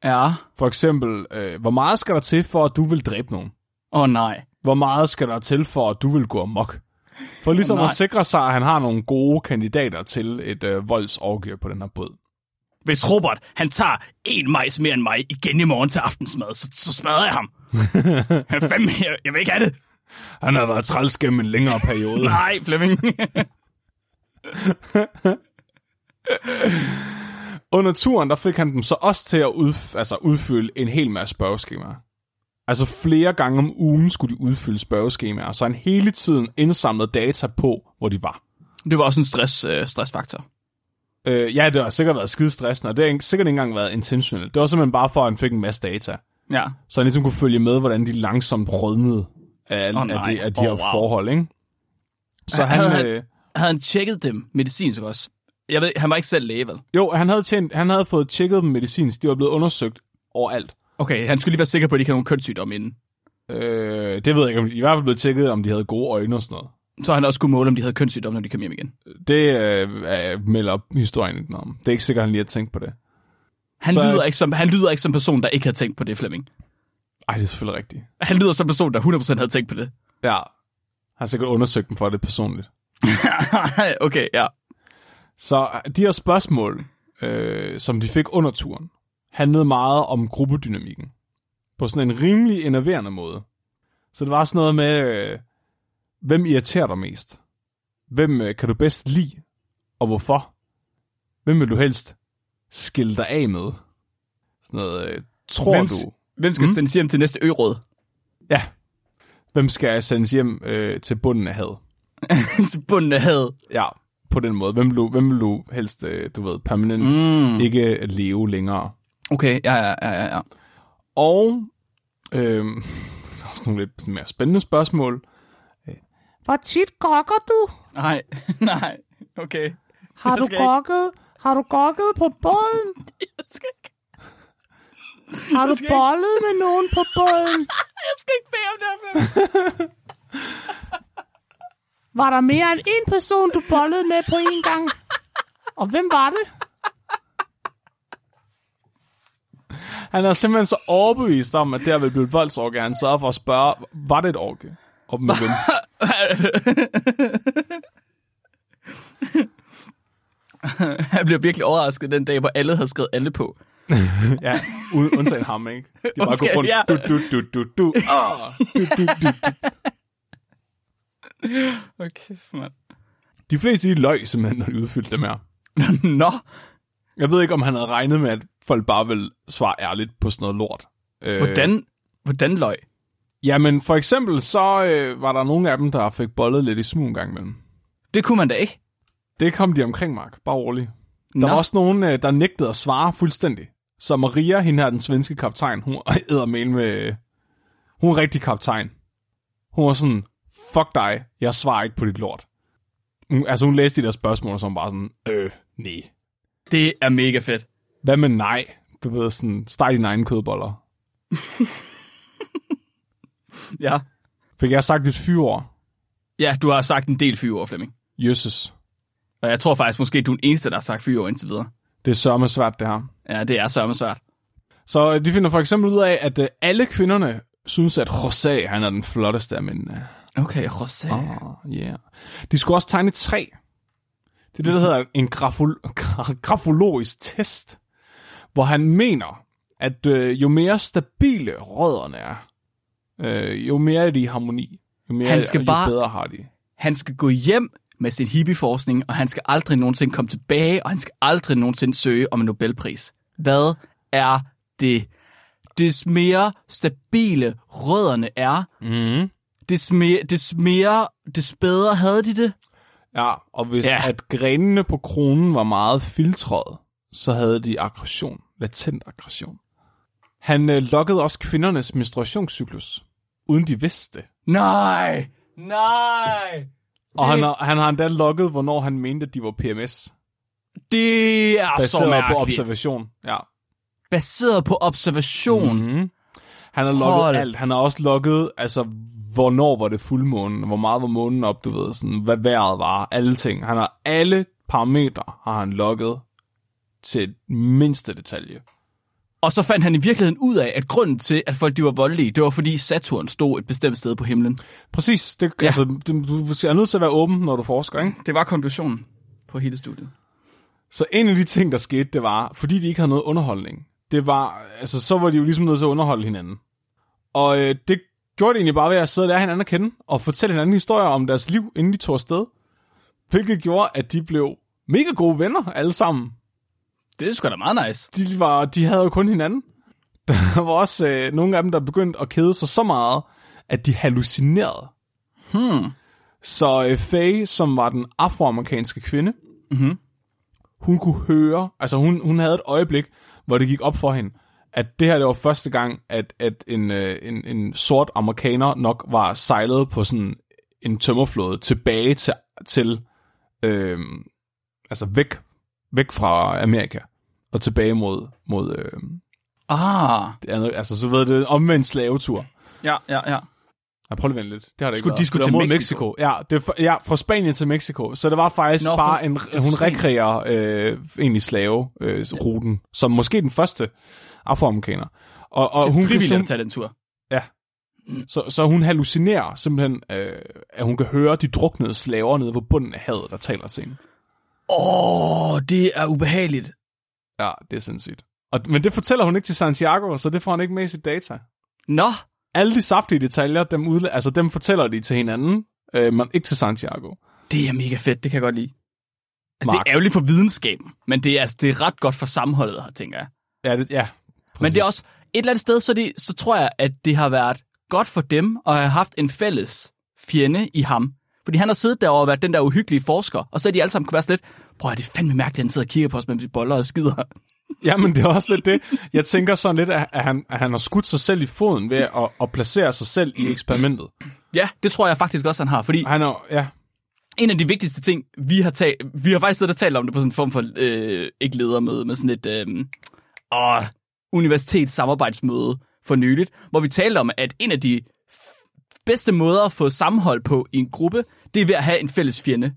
Ja. For eksempel, øh, hvor meget skal der til for, at du vil dræbe nogen? Åh oh, nej. hvor meget skal der til for, at du vil gå amok? For ligesom Nej. at sikre sig, at han har nogle gode kandidater til et øh, voldsorgie på den her båd. Hvis Robert, han tager en majs mere end mig igen i morgen til aftensmad, så, så smadrer jeg ham. Fem, jeg, jeg vil ikke have det. Han har været træls gennem en længere periode. Nej, Flemming. Under turen, der fik han dem så også til at udf- altså udfylde en hel masse spørgeskemaer. Altså flere gange om ugen skulle de udfylde spørgeskemaer, så han hele tiden indsamlede data på, hvor de var. det var også en stress, øh, stressfaktor. Øh, ja, det har sikkert været skide stressende, og det har ikke- sikkert ikke engang været intentionelt. Det var simpelthen bare for, at han fik en masse data. Ja. så han ligesom kunne følge med, hvordan de langsomt rødnede af, oh, nej. af, de, af de her wow. forhold, ikke? Så Han- han, han- øh, Havde han tjekket dem medicinsk også? Jeg ved, han var ikke selv læge, vel? jo, han havde, tjent, han havde fået tjekket dem medicinsk. De var blevet undersøgt overalt. Okay, han skulle lige være sikker på, at de ikke havde nogen kønssygdom inden. Øh, det ved jeg ikke, i hvert fald blevet tjekket, om de havde gode øjne og sådan noget. Så han også kunne måle, om de havde kønssygdom, når de kom hjem igen. Det øh, er- melder historien ikke om. Det er ikke sikkert, han lige har tænkt på det. Han, Så- lyder ikke som, han lyder ikke som en person, der ikke havde tænkt på det, Flemming. Ej, det er selvfølgelig rigtigt. Han lyder som en person, der 100% havde tænkt på det. Ja, han har sikkert undersøgt dem for det personligt. okay, ja. Så de her spørgsmål, øh, som de fik under turen, handlede meget om gruppedynamikken. På sådan en rimelig enerverende måde. Så det var sådan noget med, øh, hvem irriterer dig mest? Hvem øh, kan du bedst lide? Og hvorfor? Hvem vil du helst skille dig af med? Sådan noget, øh, tror Hvem- du? Hvem skal Mm. sendes hjem til næste øråd? Ja. Hvem skal jeg sendes hjem øh, til bunden af had? til bunden af havet. Ja, på den måde. Hvem vil du, hvem vil du helst, øh, du ved, permanent Mm. ikke leve længere. Okay, ja, ja, ja, ja, ja. Og øhm, der er også nogle lidt mere spændende spørgsmål. Hvor tit gokker du? Nej, nej, okay. Har du gokket? Har du gokket på båden? Jeg skal ikke, Har du ikke. bollet med nogen på båden? jeg skal ikke bede om det. Var der mere end en person, du bollede med på en gang? Og hvem var det? Han er simpelthen så overbevist om, at det her vil blive et voldsorgie. Han sørger for at spørge, var det et orgie? Og med hvem? Jeg bliver virkelig overrasket den dag, hvor alle havde skrevet alle på. Ja, undtagen ham, ikke? De bare går Undtagen, rundt. ja. Du, du, du, du, du. Oh, du, du, du, du. Okay, mand. De fleste de løg simpelthen, når de udfyldte dem her. Nå, Jeg ved ikke, om han havde regnet med, at folk bare ville svare ærligt på sådan noget lort. Øh, hvordan, hvordan løg? Jamen, for eksempel så øh, var der nogle af dem, der fik bollet lidt i smug en gang imellem. Det kunne man da ikke. Det kom de omkring, Mark. Bare rolig. Der Nå. var også nogen, øh, der nægtede at svare fuldstændig. Så Maria, hende her, den svenske kaptajn, hun æder med, med... Hun er rigtig kaptajn. Hun var sådan, fuck dig, jeg svarer ikke på dit lort. Hun, altså, hun læste de der spørgsmål, og så var bare sådan, øh, nej. Det er mega fedt. Hvad med nej? Du ved, sådan, steg dine egne kødboller. Ja. Fik jeg sagt et fyreord? Ja, du har sagt en del fyre Flemming. Jøsses. Og jeg tror faktisk måske, du er den eneste, der har sagt fyre indtil videre. Det er sørme svært, det her. Ja, det er sørme svært. Så øh, de finder for eksempel ud af, at øh, alle kvinderne synes, at José, han er den flotteste af mændene. Okay, Rosé. Oh, yeah. De skulle også tegne et træ. Det er det, der hedder en grafol- gra- grafologisk test, hvor han mener, at øh, jo mere stabile rødderne er, øh, jo mere er de i harmoni, jo, mere, Han skal jo bare- bedre har de. Han skal gå hjem med sin hippieforskning, og han skal aldrig nogensinde komme tilbage, og han skal aldrig nogensinde søge om en Nobelpris. Hvad er det? Des mere stabile rødderne er, Mm. des mere, des mere, des bedre havde de det. Ja, og hvis Ja. at grenene på kronen var meget filtreret, så havde de aggression, latent aggression. Han øh, lokkede også kvindernes menstruationscyklus, uden de vidste det. Nej, nej. Og han har, han har endda logget, hvornår han mente, at de var PMS. Det er så Baseret på mærkeligt. observation. Ja. Baseret på observation. Mm. Mm-hmm. Han har logget Hold. alt. Han har også logget, altså, hvornår var det fuldmånen, hvor meget var månen op, du ved, sådan, hvad vejret var, alle ting. Han har alle parametre, har han logget til mindste detalje. Og så fandt han i virkeligheden ud af, at grunden til, at folk de var voldelige, det var fordi Saturn stod et bestemt sted på himlen. Præcis. Det, Ja. altså, det, du er nødt til at være åben, når du forsker, ikke? Det var konklusionen på hele studiet. Så en af de ting, der skete, det var, fordi de ikke havde noget underholdning, det var, altså så var de jo ligesom nødt til at underholde hinanden. Og øh, det gjorde det egentlig bare ved at sidde og lære hinanden at kende, og fortælle hinanden historier om deres liv, inden de tog afsted. Hvilket gjorde, at de blev mega gode venner, alle sammen. Det er sgu da meget nice. De, var, de havde jo kun hinanden. Der var også øh, nogle af dem, der begyndte at kede sig så meget, at de hallucinerede. Hmm. Så øh, Faye, som var den afroamerikanske kvinde, Mhm. hun kunne høre, altså hun, hun havde et øjeblik, hvor det gik op for hende, at det her det var første gang, at, at en, øh, en, en sort amerikaner nok var sejlet på sådan en tømmerflåde tilbage til, til øh, altså væk, væk fra Amerika og tilbage mod, mod øh, Ah. det andet, altså så ved det omvendt slavetur. Ja, ja, ja. Jeg prøver lige lidt. Det har det ikke Skulle- været. de skulle til mod Mexico. Ja, det fra, ja, fra Spanien til Mexico. Så det var faktisk Nå, for- bare en, for hun rekreerer øh, egentlig slave-ruten, øh, ruten, som måske den første afroamerikaner. Og, og Og hun, hun frivilligt at sim- tage den tur. så, så hun hallucinerer simpelthen, øh, at hun kan høre de druknede slaver nede på bunden af havet, der taler til hende. Åh, oh, det er ubehageligt. Ja, det er sindssygt. Og, men det fortæller hun ikke til Santiago, så det får han ikke med i sit data. Nå, Alle de saftige detaljer, dem, udla- altså, dem fortæller de til hinanden, øh, men ikke til Santiago. det er mega fedt. Det kan jeg godt lide. Altså, det Mark. er ærgerligt for videnskaben, men det er, altså, det er ret godt for sammenholdet her, tænker jeg. Ja, det, ja Men det er også, et eller andet sted, så, det, så tror jeg, at det har været godt for dem at have haft en fælles fjende i ham. Fordi han har siddet derovre og været den der uhyggelige forsker, og så er de alle sammen kunne være sådan lidt, prøv at det er fandme mærkeligt, at han sidder og kigger på os, mens vi boller og skider. Jamen, det er også lidt det. Jeg tænker sådan lidt, at han, at han har skudt sig selv i foden ved at, at placere sig selv i eksperimentet. Ja, det tror jeg faktisk også, han har, fordi Han er, ja, en af de vigtigste ting, vi har talt, vi har faktisk siddet og talt om det på sådan en form for, øh, ikke ledermøde, men sådan et, øh, åh, universitetssamarbejdsmøde for nyligt, hvor vi talte om, at en af de bedste måder at få sammenhold på i en gruppe, det er ved at have en fælles fjende.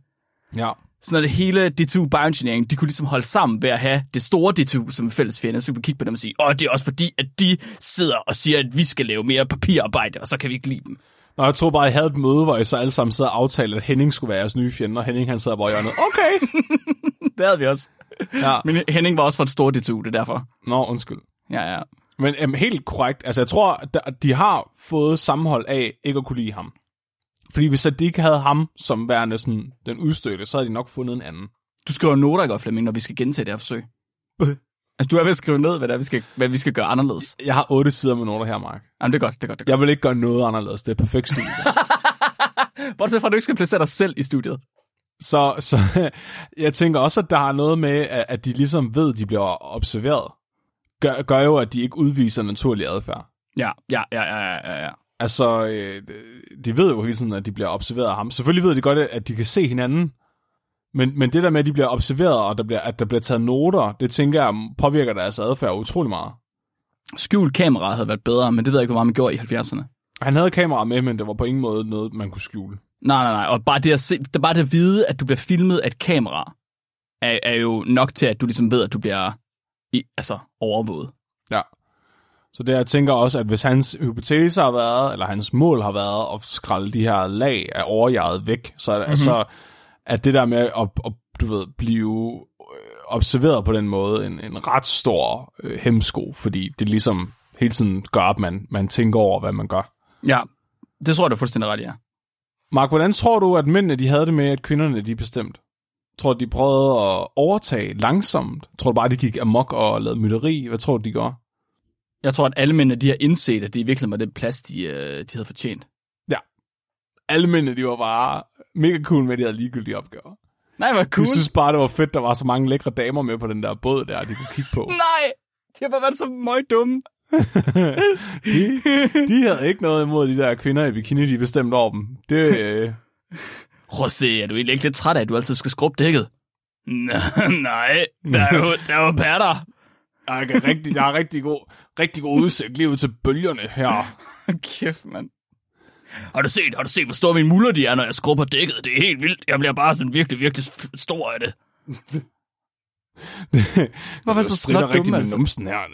ja. Så når det hele D2 Bioengineering, de kunne ligesom holde sammen ved at have det store D2 som en fælles fjende, så kunne vi kigge på dem og sige, åh, det er også fordi, at de sidder og siger, at vi skal lave mere papirarbejde, og så kan vi ikke lide dem. Nå, jeg tror bare, jeg havde et møde, hvor I så alle sammen sad og aftalte, at Henning skulle være jeres nye fjende, og Henning han sad bare i hjørnet. Okay. Det havde vi også. Ja. Men Henning var også fra et stort D2, det er derfor. Nå, undskyld. Ja, ja. Men um, helt korrekt. Altså, jeg tror, de har fået sammenhold af ikke at kunne lide ham. Fordi hvis de ikke havde ham som værende sådan, den udstødte, så havde de nok fundet en anden. Du skriver noter godt, Flemming, når vi skal gentage det her forsøg. altså, du er ved at skrive ned, hvad, det er, vi skal, hvad vi skal gøre anderledes. Jeg har otte sider med noter her, Mark. Jamen, det er godt, det er godt. Det er Jeg vil ikke gøre noget anderledes. Det er perfekt studie. godt. Bortset fra, at du ikke skal placere dig selv i studiet. så, så jeg tænker også, at der er noget med, at, at de ligesom ved, at de bliver observeret. Gør, gør jo, at de ikke udviser naturlig adfærd. Ja, ja, ja, ja, ja, ja. Altså, øh, de ved jo hele tiden, at de bliver observeret af ham. Selvfølgelig ved de godt, at de kan se hinanden. Men, men det der med, at de bliver observeret, og der bliver, at der bliver taget noter, det tænker jeg påvirker deres adfærd utrolig meget. Skjult kamera havde været bedre, men det ved jeg ikke, hvor meget man gjorde i 70'erne. Han havde kamera med, men det var på ingen måde noget, man kunne skjule. Nej, nej, nej. Og bare det at, se, bare det at vide, at du bliver filmet af et kamera, er, er jo nok til, at du ligesom ved, at du bliver i, altså, overvåget. Ja. Så det jeg tænker også, at hvis hans hypotese har været, eller hans mål har været at skralde de her lag af overjaget væk, så, mm-hmm. så at det der med at, at du ved, blive øh, observeret på den måde en, en ret stor øh, hemsko, fordi det ligesom hele tiden gør, at man, man tænker over, hvad man gør. Ja, det tror jeg, du er fuldstændig ret ja. Mark, hvordan tror du, at mændene de havde det med, at kvinderne de bestemt? Tror du, de prøvede at overtage langsomt? Tror du bare, de gik amok og lavede mytteri? Hvad tror du, de gjorde? Jeg tror, at alle mændene, de har indset, at det i virkeligheden var den plads, de, øh, de havde fortjent. Alle mændene, de var bare mega cool med, at de havde ligegyldige opgaver. Nej, hvor cool. Jeg synes bare, det var fedt, der var så mange lækre damer med på den der båd der, de kunne kigge på. Nej, de har bare været så meget dumme. de, de havde ikke noget imod de der kvinder i bikini, de bestemte over dem. Det, øh, Rosé, er du egentlig ikke lidt træt af, at du altid skal skrubbe dækket? Nej, der er jo, der er jo patter. jeg, er rigtig, jeg har rigtig god, rigtig god udsigt lige ud til bølgerne her. Kæft, mand. Har du set, har du set, hvor store mine muller de er, når jeg skrubber dækket? Det er helt vildt. Jeg bliver bare sådan virkelig, virkelig stor af det. Hvorfor så strider snot rigtig dumme, med altså? numsen her.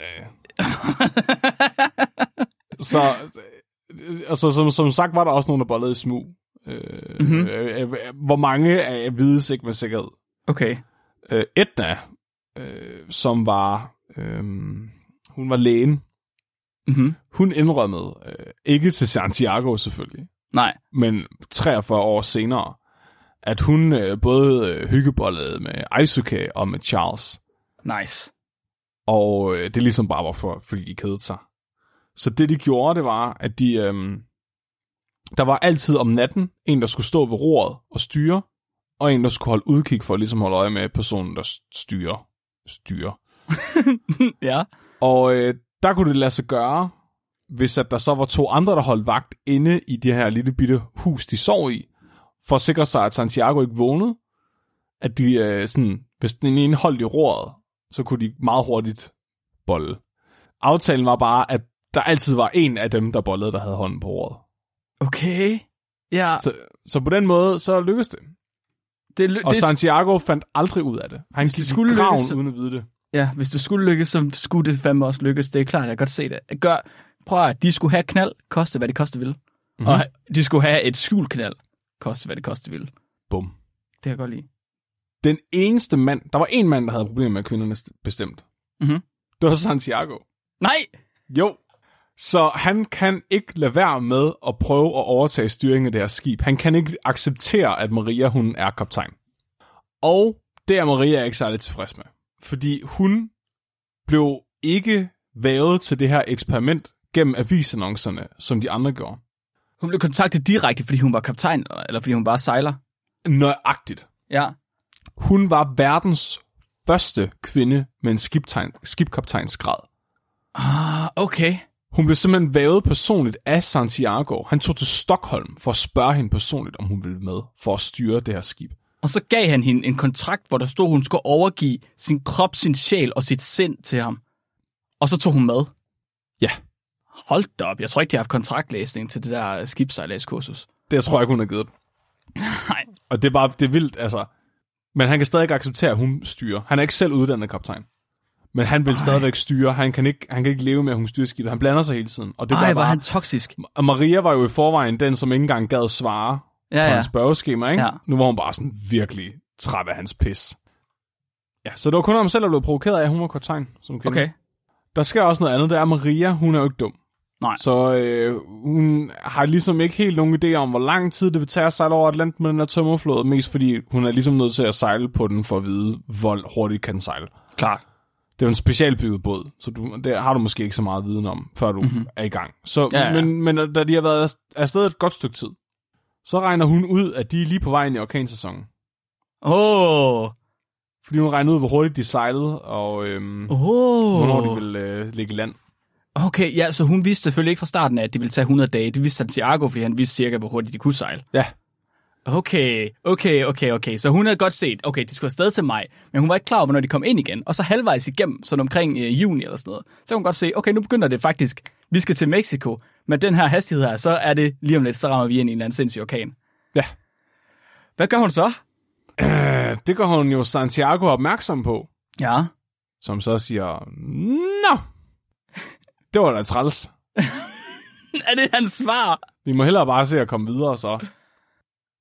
så, øh, altså, som, som sagt var der også nogen, der bollede i smug. Øh, Mhm. mm-hmm. øh, øh, hvor mange af vides ikke med sikkerhed. Okay. øh, Edna, øh, som var, øh, hun var lægen, Mm-hmm. hun indrømmede, øh, ikke til Santiago selvfølgelig, Nej. men 43 år senere, at hun øh, både øh, hyggebollede med Aisuke og med Charles, Nice. og øh, det ligesom bare var for, fordi de kedede sig. Så det de gjorde, det var, at de, øh, der var altid om natten en, der skulle stå ved roret og styre, og en, der skulle holde udkig for at ligesom holde øje med personen, der styrer. styrer. ja. Og øh, der kunne det lade sig gøre, hvis at der så var to andre, der holdt vagt inde i det her lille bitte hus, de sov i, for at sikre sig, at Santiago ikke vågnede. At de, øh, sådan, hvis den ene holdt i roret, så kunne de meget hurtigt bolle. Aftalen var bare, at der altid var en af dem, der bollede, der havde hånden på roret. Okay. Ja, Så, så på den måde, så lykkedes det. det, det, Og Santiago fandt aldrig ud af det. Han det gik skulle i graven lykkes, uden at vide det. Ja, hvis det skulle lykkes, så skulle det fandme også lykkes. Det er klart, jeg kan godt se det. Gør, prøv at de skulle have knald, koste hvad det koste vil. Mm-hmm. Og de skulle have et skjult knald, koste hvad det koste vil. Bum. Det kan jeg godt lide. Den eneste mand, der var en mand, der havde problemer med kvinderne bestemt. Mhm. Det var Santiago. Nej! Jo. Så han kan ikke lade være med at prøve at overtage styringen af det her skib. Han kan ikke acceptere, at Maria hun er kaptajn. Og det er Maria ikke særlig tilfreds med. Fordi hun blev ikke vævet til det her eksperiment gennem avisannoncerne, som de andre gjorde. Hun blev kontaktet direkte, fordi hun var kaptajn, eller- eller fordi hun bare sejler. Nøjagtigt. Ja. Hun var verdens første kvinde med en skibtegn, skibkaptajnsgrad. Ah, okay. Hun blev simpelthen vævet personligt af Santiago. Han tog til Stockholm for at spørge hende personligt, om hun ville med for at styre det her skib. Og så gav han hende en kontrakt, hvor der stod, at hun skulle overgive sin krop, sin sjæl og sit sind til ham. Og så tog hun med. Ja, Hold da op, jeg tror ikke, de har haft kontraktlæsning til det der skibsejladskursus. det tror jeg ikke, hun har givet. Nej. Og det er bare, det er vildt, altså. Men han kan stadig ikke acceptere, at hun styrer. Han er ikke selv uddannet kaptajn. Men han vil stadigvæk styre. Han kan, ikke, han kan ikke leve med, at hun styrer skibet. Han blander sig hele tiden. Og det Ej, var bare, han toksisk. Maria var jo i forvejen den, som ikke engang gad svare Ja, på hans spørgeskema, ikke? Ja. Nu var hun bare sådan virkelig træt af hans pis. Ja, så det var kun ham selv, der blev provokeret af, at hun var kaptajn. Som kvinde. Okay. Der sker også noget andet, det er, Maria, hun er jo ikke dum. Nej. Så øh, hun har ligesom ikke helt nogen idé om, hvor lang tid det vil tage at sejle over Atlanten med den her tømmerflåde, mest fordi hun er ligesom nødt til at sejle på den for at vide, hvor hurtigt kan den sejle. Klart. Det er jo en specialbygget båd, så du, det har du måske ikke så meget viden om, før du mm-hmm. er i gang. Så, Ja, ja. Men, men da de har været afsted et godt stykke tid, så regner hun ud, at de er lige på vej ind i orkansæsonen. Åh. Oh. Fordi hun regner ud, hvor hurtigt de sejlede, og øhm, oh. Hvornår de ville øh, ligge i land. Okay, ja, så hun vidste selvfølgelig ikke fra starten af, at det ville tage 100 dage. Det vidste Santiago, fordi han vidste cirka, hvor hurtigt de kunne sejle. Ja, Okay, okay, okay, okay. Så hun havde godt set, okay, de skulle afsted til maj, men hun var ikke klar over, hvornår de kom ind igen. Og så halvvejs igennem, sådan omkring øh, juni eller sådan noget, så kunne hun godt se, okay, nu begynder det faktisk, vi skal til Mexico, men den her hastighed her, så er det lige om lidt, så rammer vi ind i en eller anden sindssyg orkan. ja. Hvad gør hun så? Øh, det gør hun jo Santiago opmærksom på, Ja. som så siger, Nå, det var da træls. er det hans svar? Vi må hellere bare se at komme videre så.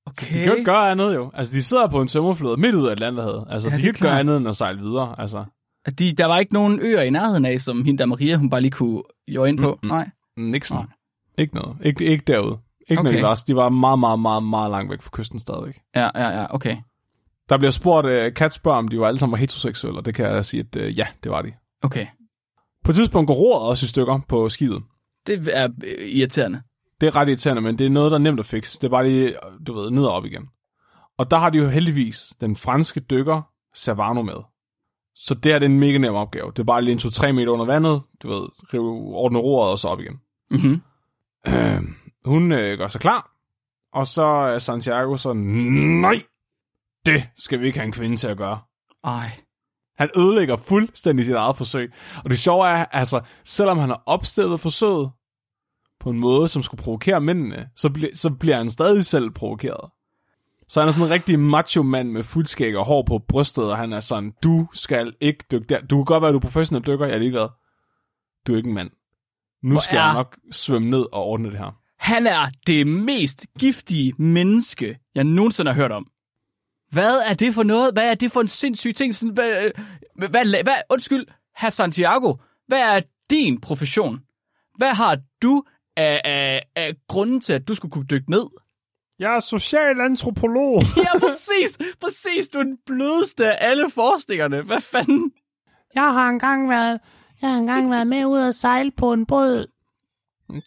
Okay. De kan jo ikke gøre andet jo. Altså, de sidder på en tømmerflåde midt ud af Atlanterhavet. Altså, Ja, de kan ikke gøre andet end at sejle videre. Altså, At De, der var ikke nogen øer i nærheden af, som hende der Maria, hun bare lige kunne jo ind på. Mm-mm. Nej. Nixon. Nej. Ikke noget. Ikke, ikke derude. Ikke okay. Når de var, meget, meget, meget, meget langt væk fra kysten stadigvæk. Ja, ja, ja, okay. Der bliver spurgt, uh, Kat spørger, om de var alle sammen var heteroseksuelle, og det kan jeg sige, at uh, ja, det var de. Okay. På et tidspunkt går roret også i stykker på skibet. Det er øh, irriterende. Det er ret irriterende, men det er noget, der er nemt at fikse. Det er bare lige, du ved, ned og op igen. Og der har de jo heldigvis den franske dykker Servano med. Så det her det er en mega nem opgave. Det er bare lige en 2-3 meter under vandet, du ved, rive, ordne roret og så op igen. Mhm. Øh, hun øh, gør sig klar, og så er Santiago sådan, nej, det skal vi ikke have en kvinde til at gøre. Ej. Han ødelægger fuldstændig sit eget forsøg. Og det sjove er, altså, selvom han har opstillet forsøget på en måde, som skulle provokere mændene, så, bl- så bliver han stadig selv provokeret. Så han er sådan en rigtig macho mand med fuldskæg og hår på brystet, og han er sådan, du skal ikke dykke der. Du kan godt være, at du er professionel dykker, jeg er ligeglad. Du er ikke en mand. Nu skal er- jeg nok svømme ned og ordne det her. Han er det mest giftige menneske, jeg nogensinde har hørt om. Hvad er det for noget? Hvad er det for en sindssyg ting? Sådan, hvad, øh, hvad, hvad, hvad, undskyld, herr Santiago, hvad er din profession? Hvad har du af, af, af grunden til, at du skulle kunne dykke ned? Jeg er social antropolog. Ja, præcis, præcis, du er den blødeste af alle forskningerne. Hvad fanden? Jeg har engang været, jeg har engang været med ud og sejle på en båd,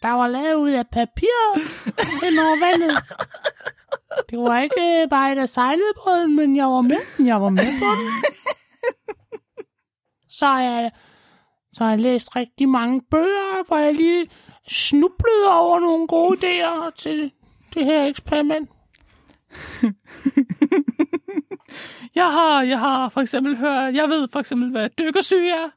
der var lavet ud af papir hen over vandet. Det var ikke bare bare af sejlede båden, men jeg var med. Jeg var med på den. Så jeg, så jeg læst rigtig mange bøger, hvor jeg lige snublede over nogle gode idéer til det her eksperiment. Jeg har, jeg har for eksempel hørt, jeg ved for eksempel, hvad dykkersyge er.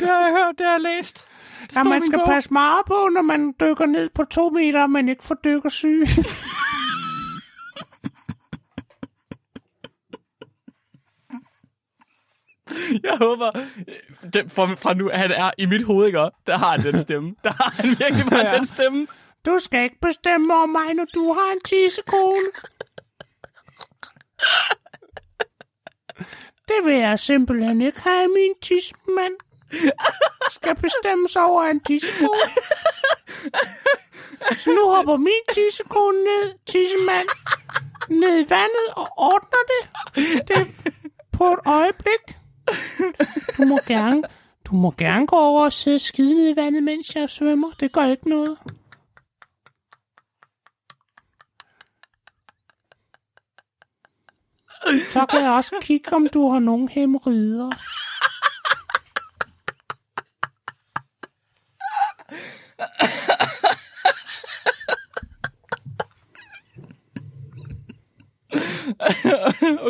Det har jeg hørt, det har jeg læst. Det Ja, man skal bog. passe meget på, når man dykker ned på to meter, men ikke får dykkersyge. Jeg håber, det, fra, fra nu, han er i mit hoved, ikke? Der har han den stemme. Der har han virkelig bare ja. den stemme. Du skal ikke bestemme over mig, når du har en tissekone. Det vil jeg simpelthen ikke have, min tissemand. Skal bestemme sig over en tissekone. Så nu hopper min tissekone ned, tissemand, ned i vandet og ordner det. Det på et øjeblik. Du må gerne, du må gerne gå over og sidde skide ned i vandet, mens jeg svømmer. Det gør ikke noget. Så kan jeg også kigge, om du har nogen hemorrider.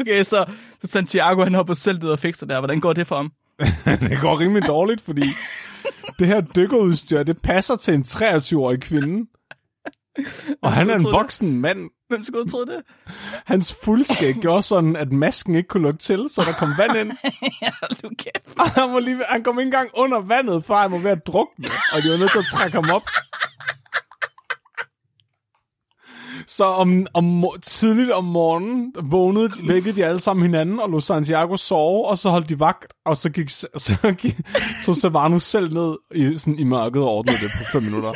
Okay, så, så Santiago han hopper selv ned og fikser der. Hvordan går det for ham? det går rimelig dårligt, fordi det her dykkerudstyr, det passer til en 23-årig kvinde. Og han er en troede det? voksen mand. Hvem skulle have troet det? Hans fuldskæg gjorde sådan, at masken ikke kunne lukke til, så der kom vand ind. Ja, du kæft. Og han, var lige, han kom ikke engang under vandet, før han var ved at drukne. Og de var nødt til at trække ham op. Så om, om, tidligt om morgenen vågnede, vækkede de alle sammen hinanden og lå Santiago sove, og så holdt de vagt, og så gik, så gik så Savano selv ned i, sådan, i mørket og ordnede det på fem minutter.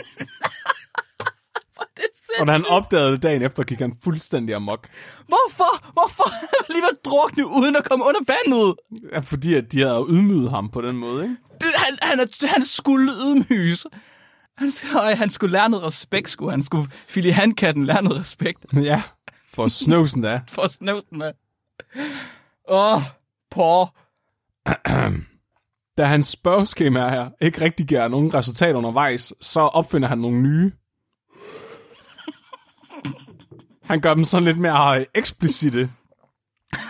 Er Og da han sindssygt. opdagede det dagen efter, gik han fuldstændig amok. Hvorfor? Hvorfor lige været drukne uden at komme under vandet? Ja, fordi at de havde ydmyget ham på den måde, ikke? Det, han, han, han skulle ydmyges. Han, øj, han skulle lære noget respekt, skulle han. Skulle Philly Handkatten lære noget respekt Ja, for snøvsen da. for snøvsen med. Åh, oh, por. Da hans spørgeskema her ikke rigtig giver nogen resultater undervejs, så opfinder han nogle nye. Han gør dem sådan lidt mere øh, eksplicite.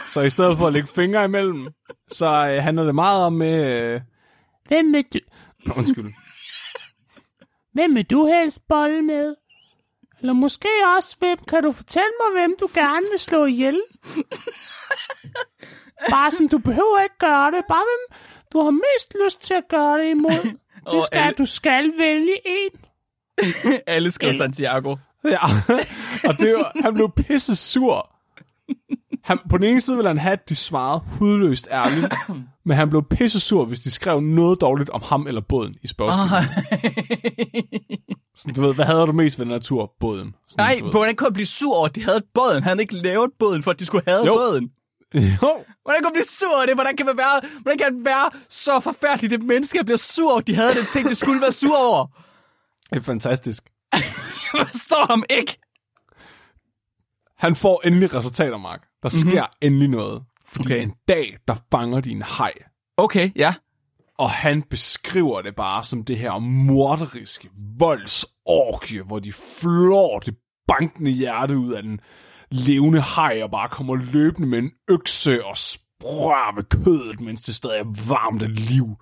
Så i stedet for at lægge fingre imellem, så øh, handler det meget om med... Øh... Hvem vil du, Nå, undskyld. hvem vil du helst bolle med? Eller måske også, hvem kan du fortælle mig, hvem du gerne vil slå ihjel? Bare sådan, du behøver ikke gøre det. Bare hvem du har mest lyst til at gøre det imod. Det skal, alle- du skal vælge en. Alle skrev Santiago. Ja, og det var, han blev pisse sur. Han, på den ene side ville han have, at de svarede hudløst ærligt, men han blev pisse sur, hvis de skrev noget dårligt om ham eller båden i spørgsmålet. Sådan, du ved, hvad havde du mest ved den her tur? Båden. Sådan, Nej, hvordan kunne han blive sur over, at de havde båden? Han havde ikke lavet båden, for at de skulle have Jo. båden. Jo, Hvordan kan man blive sur over det? Hvordan kan man være, hvordan kan man være så forfærdelig, det menneske, der bliver sur over, at de havde den ting, de skulle være sur over? det er fantastisk. Jeg forstår ham ikke. Han får endelig resultater, Mark. Der sker endelig noget. Fordi. Okay. en dag, der fanger de en haj. Okay, ja. Og han beskriver det bare som det her morderiske voldsorgie, hvor de flår det bankende hjerte ud af den levende haj, og bare kommer løbende med en økse og sprører ved kødet, mens det stadig er varmt af liv.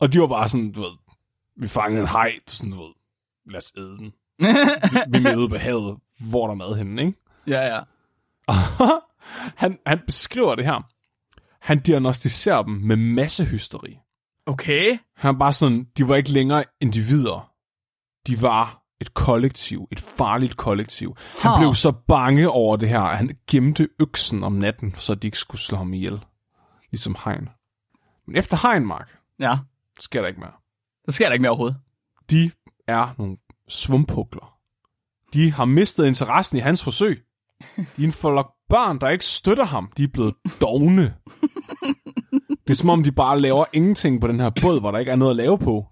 Og de var bare sådan, du ved, vi fangede en haj, sådan, du ved, lad os æde den. vi, er ude på havet, hvor er der mad henne, ikke? Ja, ja. han, han beskriver det her. Han diagnostiserer dem med massehysteri. Okay. Han er bare sådan, de var ikke længere individer. De var et kollektiv, et farligt kollektiv. Han Ha. blev så bange over det her, at han gemte øksen om natten, så de ikke skulle slå ham ihjel. Ligesom hegn. Men efter hegn, Mark, Ja. sker der ikke mere. Der sker der ikke mere overhovedet. De er nogle svumpukler. De har mistet interessen i hans forsøg. De er en flok børn, der ikke støtter ham. De er blevet dogne. Det er som om, de bare laver ingenting på den her båd, hvor der ikke er noget at lave på.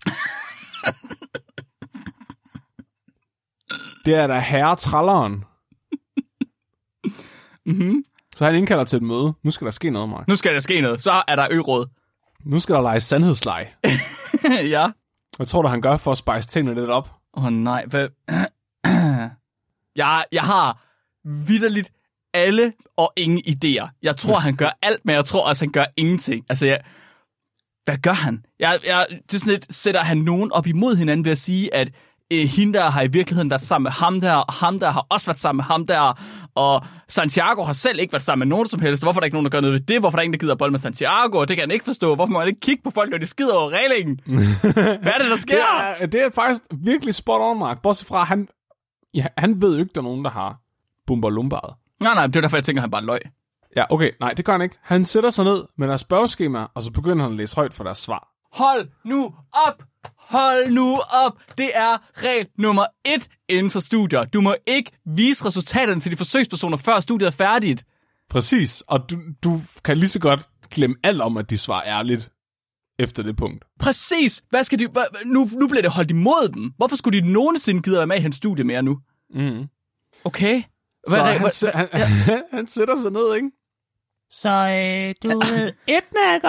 Det er da herre tralleren. Mm-hmm. Så han indkalder til et møde. Nu skal der ske noget, Mark. Nu skal der ske noget. Så er der øråd. Nu skal der lege sandhedsleg. ja. Hvad tror du, han gør for at spice tingene lidt op? Åh oh, nej, hvad... jeg, jeg har vidderligt alle og ingen idéer. Jeg tror, han gør alt, men jeg tror også, han gør ingenting. Altså, jeg... hvad gør han? Jeg, jeg, det er sådan lidt, sætter han nogen op imod hinanden ved at sige, at øh, hende der har i virkeligheden været sammen med ham der, og ham der har også været sammen med ham der, og Santiago har selv ikke været sammen med nogen som helst. Hvorfor er der ikke nogen, der gør noget ved det? Hvorfor er der ingen, der gider bold med Santiago? Det kan han ikke forstå. Hvorfor må han ikke kigge på folk, når de skider over reglingen? Hvad er det, der sker? Det er, det er faktisk virkelig spot on, Mark. Bortset fra, han, ja, han ved jo ikke, der er nogen, der har bumper lumbaret. Nej, nej, det er derfor, jeg tænker, han bare løg. Ja, okay. Nej, det gør han ikke. Han sætter sig ned med deres spørgeskema, og så begynder han at læse højt for deres svar. Hold nu op! Hold nu op! Det er regel nummer et inden for studier. Du må ikke vise resultaterne til de forsøgspersoner, før studiet er færdigt. Præcis. Og du, du kan lige så godt glemme alt om, at de svarer ærligt efter det punkt. Præcis! Hvad skal de... Hvad, nu, nu bliver det holdt imod dem. Hvorfor skulle de nogensinde gide at være med i hans studie mere nu? Mm. Okay. Så Hvad, han, hvad, sæ- han, han, han sætter sig ned, ikke? Så øh, du ved, Edna, ikke?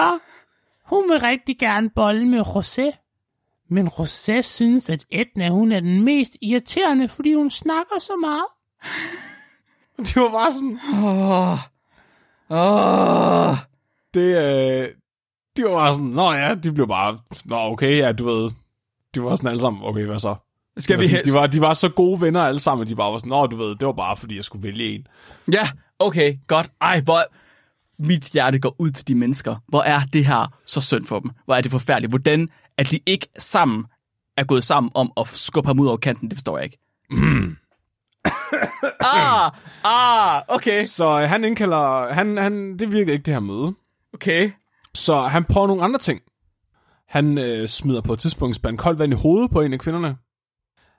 Hun vil rigtig gerne bolle med Rosé. Men Rosé synes, at Edna, hun er den mest irriterende, fordi hun snakker så meget. Det var bare sådan, Åh. Åh. det, øh, de var bare sådan, nå ja, de blev bare, nå okay, ja, du ved, de var sådan alle sammen, okay, hvad så? Skal De vi var, sådan, helst? de, var, de var så gode venner alle sammen, at de bare var sådan, nå, du ved, det var bare, fordi jeg skulle vælge en. Ja, okay, godt. Ej, hvor... Mit hjerte går ud til de mennesker. Hvor er det her så synd for dem? Hvor er det forfærdeligt? Hvordan at de ikke sammen er gået sammen om at skubbe ham ud over kanten, det forstår jeg ikke. ah, ah, okay, Så øh, han indkalder, han, han, det virkede ikke det her møde. okay. Så han prøver nogle andre ting. Han øh, smider på et tidspunkt en spand koldt vand i hovedet på en af kvinderne.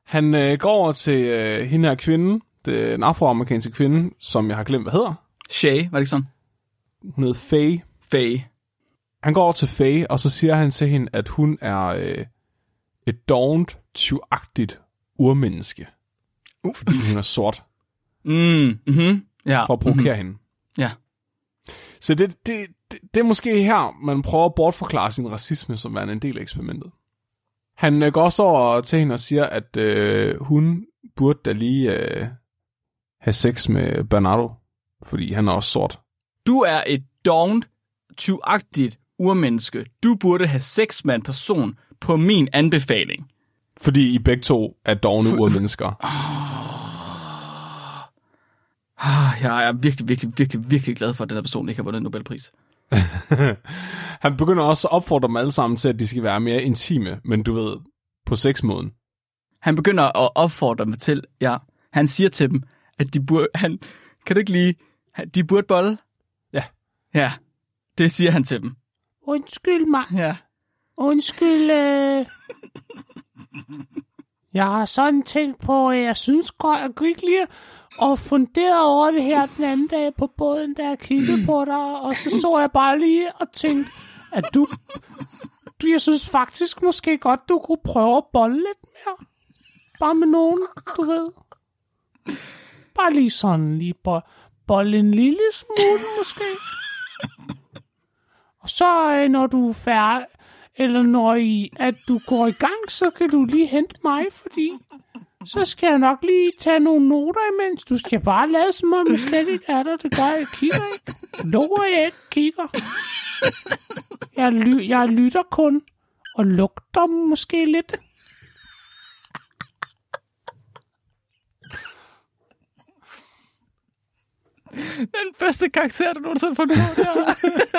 Han øh, går over til øh, hende her kvinde, den afroamerikanske kvinde, som jeg har glemt, hvad hedder. Shay, var det ikke sådan? Hun hedder Faye. Faye. Han går over til Faye, og så siger han til hende, at hun er øh, et dovent, tyvagtigt urmenneske. Uh. Fordi hun er sort, Mm, mm-hmm. Ja. for at provokere mm-hmm. hende. Ja. Så det, det, det, det er måske her, man prøver at bortforklare sin racisme som værende en del af eksperimentet. Han øh, går også over til hende og siger, at øh, hun burde da lige øh, have sex med Bernardo, fordi han er også sort. Du er et dovent, tyvagtigt urmenneske. Du burde have sex med en person på min anbefaling. Fordi I begge to er dogne urmennesker. Ah, jeg er virkelig, virkelig, virkelig, virkelig glad for, at den her person ikke har vundet en Nobelpris. Han begynder også at opfordre dem alle sammen til, at de skal være mere intime, men du ved, på sexmåden. Han begynder at opfordre dem til, ja, han siger til dem, at de burde, han, kan du ikke lige, de burde bolle? Ja. Ja, det siger han til dem. Undskyld mig. Ja. Undskyld. Øh... Jeg har sådan tænkt på, at jeg synes godt, jeg kunne ikke lige og funderet over det her den anden dag på båden, da jeg kiggede på dig, og så så jeg bare lige og tænkte, at du, du jeg synes faktisk måske godt, du kunne prøve at bolle lidt mere. Bare med nogen, du ved. Bare lige sådan, lige bo, bolle en lille smule måske. Og så øh, når du er færdig, eller når I, at du går i gang, så kan du lige hente mig, fordi så skal jeg nok lige tage nogle noter imens. Du skal bare lade som om, jeg slet ikke er der. Det gør jeg, jeg kigger ikke. Lover jeg ikke kigger. Jeg, ly- jeg lytter kun, og lugter måske lidt. Den bedste karakter, du nogensinde har fundet på der.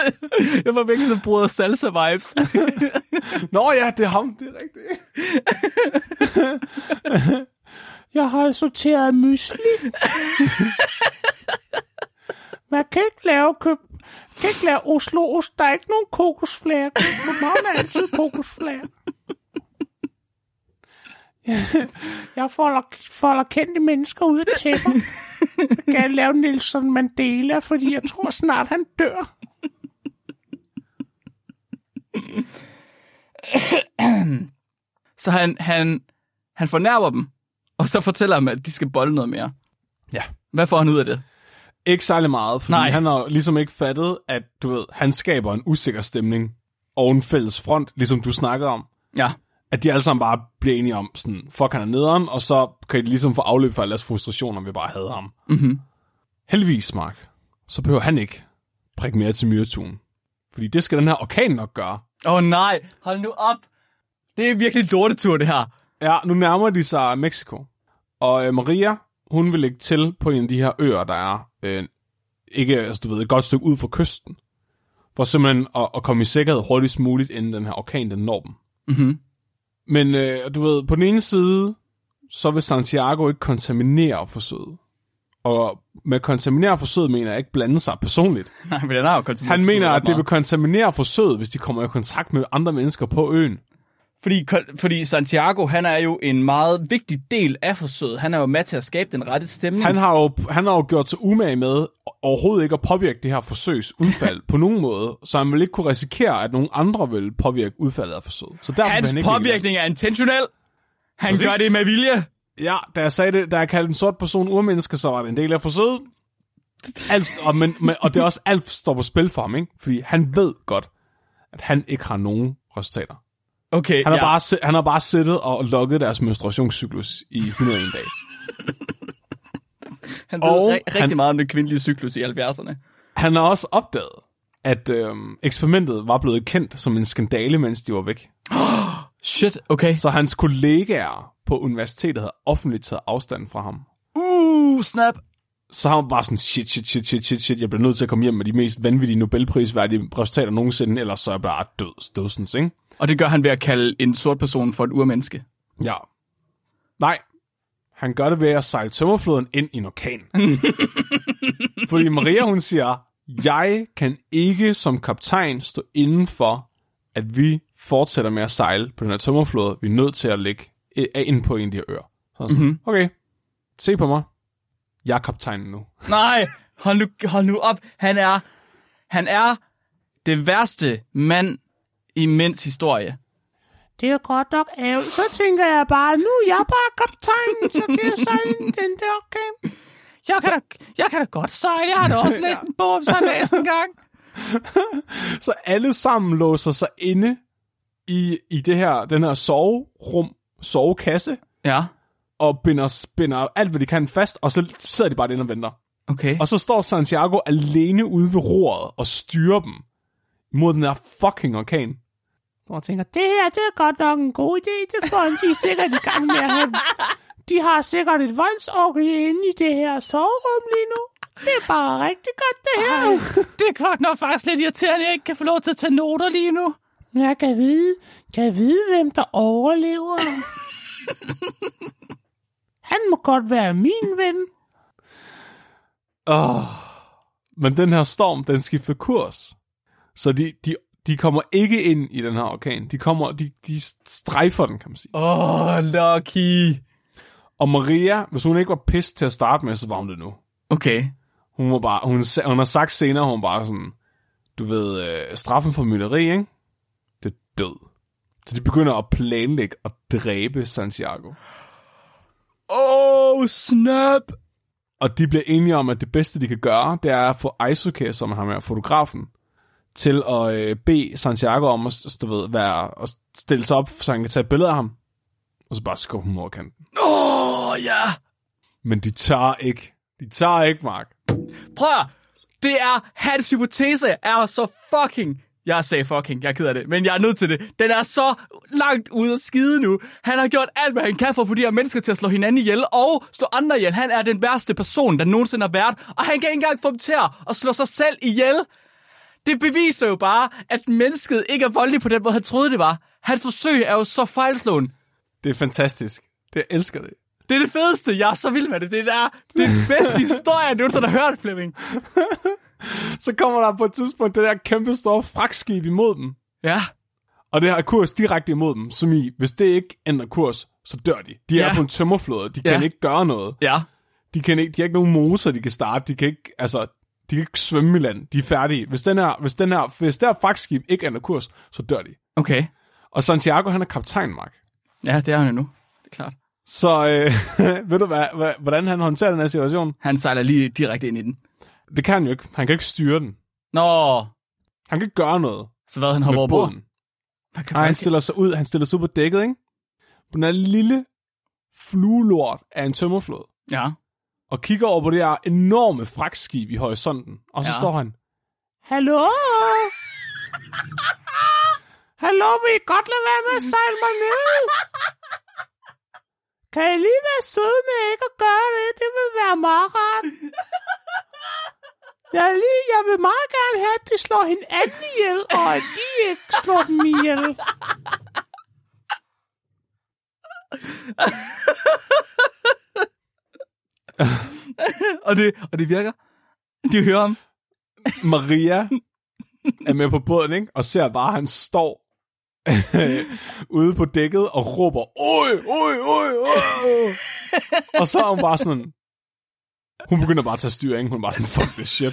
jeg var virkelig så brudet salsa vibes. Nå ja, det er ham, det er rigtigt. Jeg har sorteret mysli. Man kan ikke lave køb jeg kan ikke lave Oslo Ost. Der er ikke nogen kokosflager. København er altid kokosflager. Jeg folder, folder kendte mennesker ud af tæpper. Jeg kan lave Nelson Mandela, fordi jeg tror snart, han dør. Så han, han, han fornærmer dem, og så fortæller dem, at de skal bolle noget mere. Ja. Hvad får han ud af det? Ikke særlig meget, fordi Nej. Nej. han har ligesom ikke fattet, at du ved, han skaber en usikker stemning og en fælles front, ligesom du snakkede om. Ja. At de alle sammen bare bliver enige om, sådan, fuck han er nederen, og så kan de ligesom få afløb for alle deres frustrationer ved bare at hade ham. Mm-hmm. Heldigvis, Mark, så behøver han ikke prikke mere til myretuen. Fordi det skal den her orkan nok gøre. Åh oh, nej, hold nu op. Det er virkelig en lortetur, det her. Ja, nu nærmer de sig Mexico. Og øh, Maria, hun vil lægge til på en af de her øer, der er øh, ikke, altså du ved, et godt stykke ud fra kysten. For simpelthen at, at komme i sikkerhed hurtigst muligt, inden den her orkan, den når dem. Mm-hmm. Men øh, du ved, på den ene side, så vil Santiago ikke kontaminere forsøget. Og med kontaminere forsøget mener jeg ikke blande sig personligt. Nej, men den har jo Han mener, at det vil kontaminere forsøget, hvis de kommer i kontakt med andre mennesker på øen. Fordi, fordi Santiago, han er jo en meget vigtig del af forsøget. Han er jo med til at skabe den rette stemning. Han har jo, han har jo gjort sig umage med overhovedet ikke at påvirke det her forsøgs udfald på nogen måde, så han vil ikke kunne risikere, at nogen andre vil påvirke udfaldet af forsøget. Så derfor Hans han ikke påvirkning er intentionel. Han Præcis. gør det med vilje. Ja, da jeg sagde det, da jeg kaldte en sort person urmenneske, så var det en del af forsøget. alt, og, men, men, og det er også alt står på spil for ham, ikke? Fordi han ved godt, at han ikke har nogen resultater. Okay, Han har, ja. bare, han har bare siddet og lukket deres menstruationscyklus i 101 dage. han ved og ri- rigtig han- meget om den kvindelige cyklus i 70'erne. Han har også opdaget, at øhm, eksperimentet var blevet kendt som en skandale, mens de var væk. Shit, okay. Så hans kollegaer på universitetet havde offentligt taget afstand fra ham. Uh, snap. Så han var bare sådan, shit, shit, shit, shit, shit, shit, jeg bliver nødt til at komme hjem med de mest vanvittige Nobelprisværdige resultater nogensinde, ellers så er jeg bare død, dødsens, ikke? Og det gør han ved at kalde en sort person for et urmenneske. Ja. Nej. Han gør det ved at sejle tømmerfloden ind i en orkan. Fordi Maria, hun siger, jeg kan ikke som kaptajn stå inden for, at vi fortsætter med at sejle på den her tømmerflåde. Vi er nødt til at ligge øh, ind på en af de her øer. Så sådan, mm-hmm. okay, se på mig. Jeg er kaptajnen nu. Nej, hold nu, hold nu op. Han er, han er det værste mand i mænds historie. Det er godt nok ærgerligt. Så tænker jeg bare, nu er jeg bare kaptajnen, så kan jeg sejle den der okay. Jeg kan, da, jeg kan da godt sejle. Jeg har da også læst en bog om sejlads en gang. Så alle sammen låser sig inde i, i det her, den her soverum, sovekasse, Ja, og binder, binder alt, hvad de kan fast, og så sidder de bare inde og venter. okay. Og så står Santiago alene ude ved roret og styrer dem mod den her fucking orkan. Så jeg tænker, det her, det er godt nok en god idé. Det får de er sikkert i gang med at have. De har sikkert et voldsorgie inde i det her soverum lige nu. Det er bare rigtig godt, det her. det er godt nok faktisk lidt irriterende, at jeg ikke kan få lov til at tage noter lige nu. Jeg kan vide, kan jeg vide, hvem der overlever. Han må godt være min ven. Oh. Men den her storm, den skifter kurs. Så de, de, de kommer ikke ind i den her orkan. De kommer, de, de strejfer den, kan man sige. Åh, oh, Lucky. Og Maria, hvis hun ikke var pissed til at starte med, så var hun det nu. Okay. Hun var bare, hun, hun har sagt senere, hun bare sådan, du ved, øh, straffen for mytteri, ikke? Det er død. Så de begynder at planlægge at dræbe Santiago. Oh, snap. Og de bliver enige om, at det bedste, de kan gøre, det er at få Aizuke, som er ham her, fotografen, til at øh, bede Santiago om at, du ved, være, at stille sig op, så han kan tage et billede af ham. Og så bare skubbe ham over kanten. Åh, oh, ja. Men de tør ikke. De tør ikke, Mark. Prøv at, det er, hans hypotese er så fucking, jeg sagde fucking, jeg er ked af det, men jeg er nødt til det. Den er så langt ude at skide nu. Han har gjort alt, hvad han kan for at få de her mennesker til at slå hinanden ihjel og slå andre ihjel. Han er den værste person, der nogensinde har været, og han kan ikke engang få dem til at slå sig selv ihjel. Det beviser jo bare, at mennesket ikke er voldelig på den måde, han troede det var. Hans forsøg er jo så fejlslående. Det er fantastisk. Det, jeg elsker det. Det er det fedeste. Jeg er så vild med det. Det er det bedste historie, nogensinde har hørt, Flemming. Så kommer der på et tidspunkt det der kæmpe store fragtskib imod dem. Ja. Og det har kurs direkte imod dem, som i, hvis det ikke ændrer kurs, så dør de. De Ja. er på en tømmerflåde, de kan Ja. ikke gøre noget. Ja. De, kan ikke, de har ikke nogen motor, de kan starte, de kan ikke, altså, de kan ikke svømme i land, de er færdige. Hvis den her, hvis den her, hvis der fragtskib ikke ændrer kurs, så dør de. Okay. Og Santiago, han er kaptajn, Mark. Ja, det er han jo nu. Det er klart. Så øh, ved du, hvad, hvordan han håndterer den her situation? Han sejler lige direkte ind i den. Det kan han jo ikke. Han kan ikke styre den. Nå, Han kan ikke gøre noget så hvad, han hopper over båden. Nej, han stiller sig ud, han stiller sig ud på dækket, ikke? På den her lille fluelort af en tømmerflåde. Ja. Og kigger over på det her enorme fragtskib i horisonten. Og så Ja. står han, Hallo? Hallo, vil I godt lade være med at sejle mig ned? Kan I lige være søde med ikke at gøre det? Det vil være meget rart. Jeg, lige, jeg vil meget gerne have, at de slår hinanden ihjel, og at I ikke slår dem ihjel. Og det, og det virker. De hører ham. Maria er med på båden, ikke? Og ser bare, at han står ude på dækket og råber, oj, oj, oj, oj. og så er hun bare sådan, hun begynder bare at tage styring. Hun er bare sådan, fuck this shit.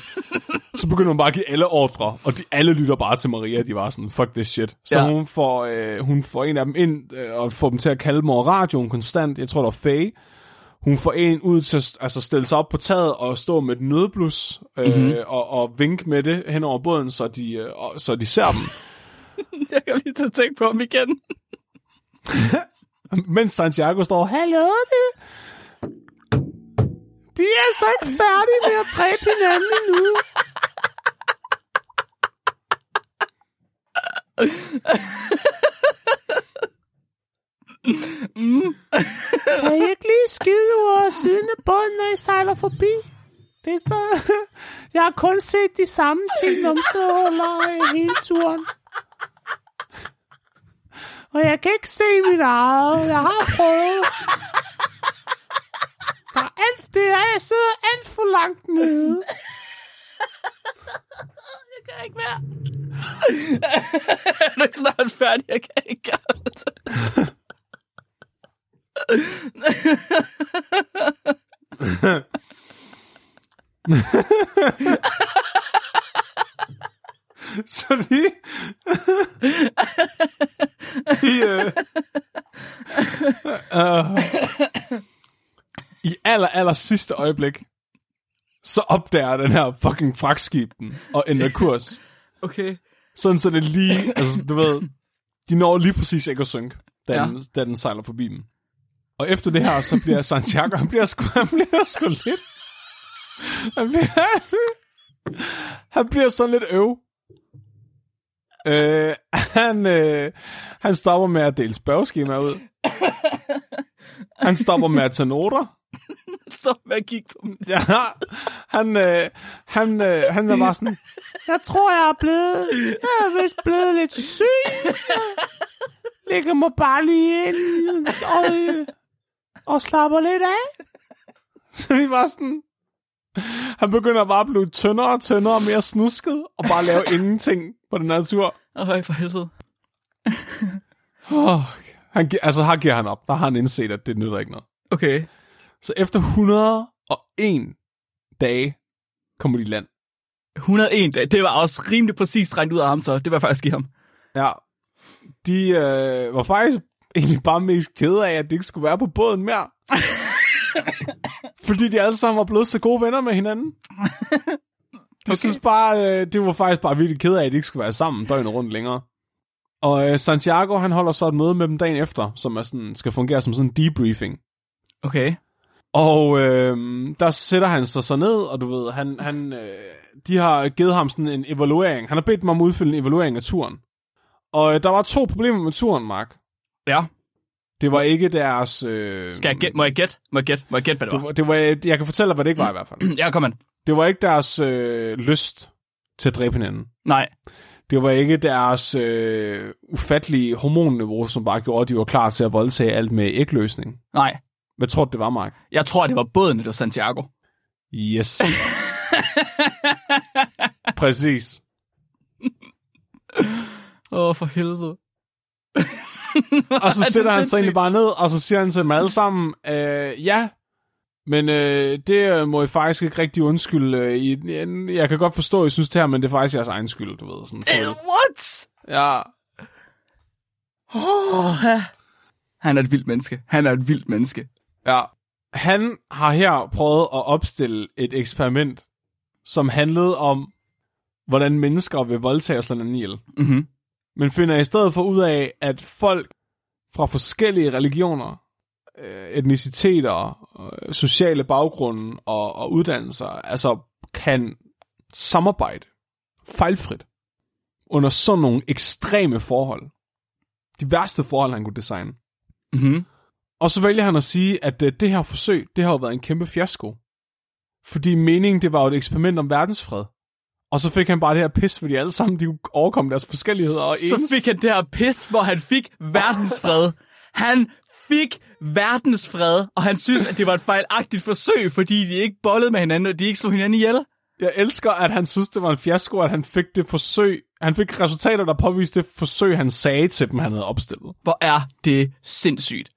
Så begynder hun bare at give alle ordre, og de alle lytter bare til Maria. De var sådan, fuck this shit. Så Ja. hun, får, øh, hun får en af dem ind øh, og får dem til at kalde over radioen konstant. Jeg tror, det var Faye. Hun får en ud til at altså, stille sig op på taget og stå med et nødblus øh, mm-hmm. og, og vinke med det hen over båden, så de, øh, så de ser dem. Jeg kan lige til at tænke på ham igen. Mens Santiago står, Hallo, det... De er så ikke færdige med at dræbe hinanden endnu. Kan I ikke lige skide over siden af båden, når I sejler forbi? Det er så... Jeg har kun set de samme ting numsehuller hele turen. Og jeg kan ikke se mit eget. Jeg har prøvet. Der er alt, det er, jeg sidder alt for langt nede. Jeg kan ikke mere. er du ikke snart færdig? Jeg kan ikke. så de... de øh, øh, I aller, aller sidste øjeblik, så opdager den her fucking fragtskib den, og ændrer kurs. Okay. Sådan så det lige, altså du ved, de når lige præcis ikke at synke, da, ja. den, da den sejler forbi dem. Og efter det her, så bliver Santiago, han bliver sgu, han bliver sgu lidt, han bliver, han bliver sådan lidt øv. Øh, han, øh, han stopper med at dele spørgeskemaer ud. Han stopper med at tage noter. Stop med at kigge på dem. Ja, han, øh, han, øh, han er bare sådan, Jeg tror, jeg er blevet... Jeg er vist blevet lidt syg. Lægger mig bare lige ind og, øh, og slapper lidt af. Så vi var sådan... Han begynder bare at blive tyndere og tyndere og mere snusket, og bare lave ingenting på den her tur. Øj, for helvede. Oh, han, altså, her giver han op. Der har han indset, at det nytter ikke noget. Okay. Så efter 101 dage kommer de i land. 101 dage. Det var også rimelig præcist regnet ud af ham, så det var faktisk give ham. Ja. De øh, var faktisk egentlig bare mest kede af, at de ikke skulle være på båden mere. Fordi de alle sammen var blevet så gode venner med hinanden. De okay. synes bare, øh, det var faktisk bare virkelig kede af, at de ikke skulle være sammen døgnet rundt længere. Og øh, Santiago, han holder så et møde med dem dagen efter, som er sådan, skal fungere som sådan en debriefing. Okay. Og øh, der sætter han sig så ned, og du ved, han, han, øh, de har givet ham sådan en evaluering. Han har bedt dem om at udfylde en evaluering af turen. Og øh, der var to problemer med turen, Mark. Ja. Det var ikke deres... Øh, Skal jeg gætte? Må jeg gætte? Må jeg gætte? Må jeg gætte, hvad det det, var? var, det var, jeg kan fortælle dig, hvad det ikke var i hvert fald. Ja, kom an. Det var ikke deres øh, lyst til at dræbe hinanden. Nej. Det var ikke deres øh, ufattelige hormonniveau, som bare gjorde, at de var klar til at voldtage alt med ægløsning. Nej. Hvad tror du, det var, Mark? Jeg tror, det var båden, det var Santiago. Yes. Præcis. Åh, oh, for helvede. Og så sætter han sig egentlig bare ned, og så siger han til dem alle sammen, øh, ja, men øh, det øh, må I faktisk ikke rigtig undskylde. Øh, I, jeg kan godt forstå, at I synes det her, men det er faktisk jeres egen skyld, du ved. Sådan, Eh, What? ja, Oh, ja. Han er et vildt menneske. Han er et vildt menneske. ja. Han har her prøvet at opstille et eksperiment, som handlede om, hvordan mennesker vil voldtage og slå hinanden ihjel. Mm-hmm. Men finder i stedet for ud af, at folk fra forskellige religioner, øh, etniciteter, øh, sociale baggrunde og, og uddannelser, altså kan samarbejde fejlfrit under sådan nogle ekstreme forhold. De værste forhold, han kunne designe. Mm-hmm. Og så vælger han at sige, at øh, det her forsøg, det har jo været en kæmpe fiasko. Fordi meningen, det var jo et eksperiment om verdensfred. Og så fik han bare det her pis, fordi alle sammen de kunne overkomme deres forskelligheder og ens. Så fik han det her pis, hvor han fik verdensfred. Han fik verdensfred, og han synes, at det var et fejlagtigt forsøg, fordi de ikke bollede med hinanden, og de ikke slog hinanden ihjel. Jeg elsker, at han synes, det var en fiasko, at han fik det forsøg. Han fik resultater, der påviste det forsøg, han sagde til dem, han havde opstillet. Hvor er det sindssygt.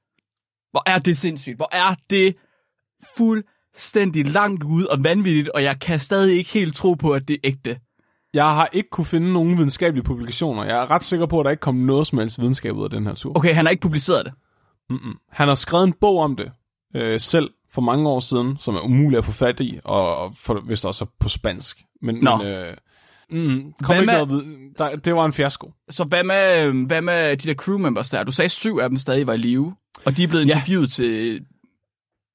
Hvor er det sindssygt. Hvor er det fuldstændig langt ude og vanvittigt, og jeg kan stadig ikke helt tro på, at det er ægte. Jeg har ikke kunne finde nogen videnskabelige publikationer. Jeg er ret sikker på, at der ikke kom noget som helst videnskab ud af den her tur. Okay, han har ikke publiceret det. Mm-mm. Han har skrevet en bog om det øh, selv, for mange år siden, som er umulig at få fat i, og, og for, vist også på spansk. Men, Nå. men øh, mm, kom Hvad ikke med- noget der, det var en fiasko. Så hvad med, hvad med de der crew members der? Du sagde, syv af dem stadig var i live, og de er blevet Ja. interviewet til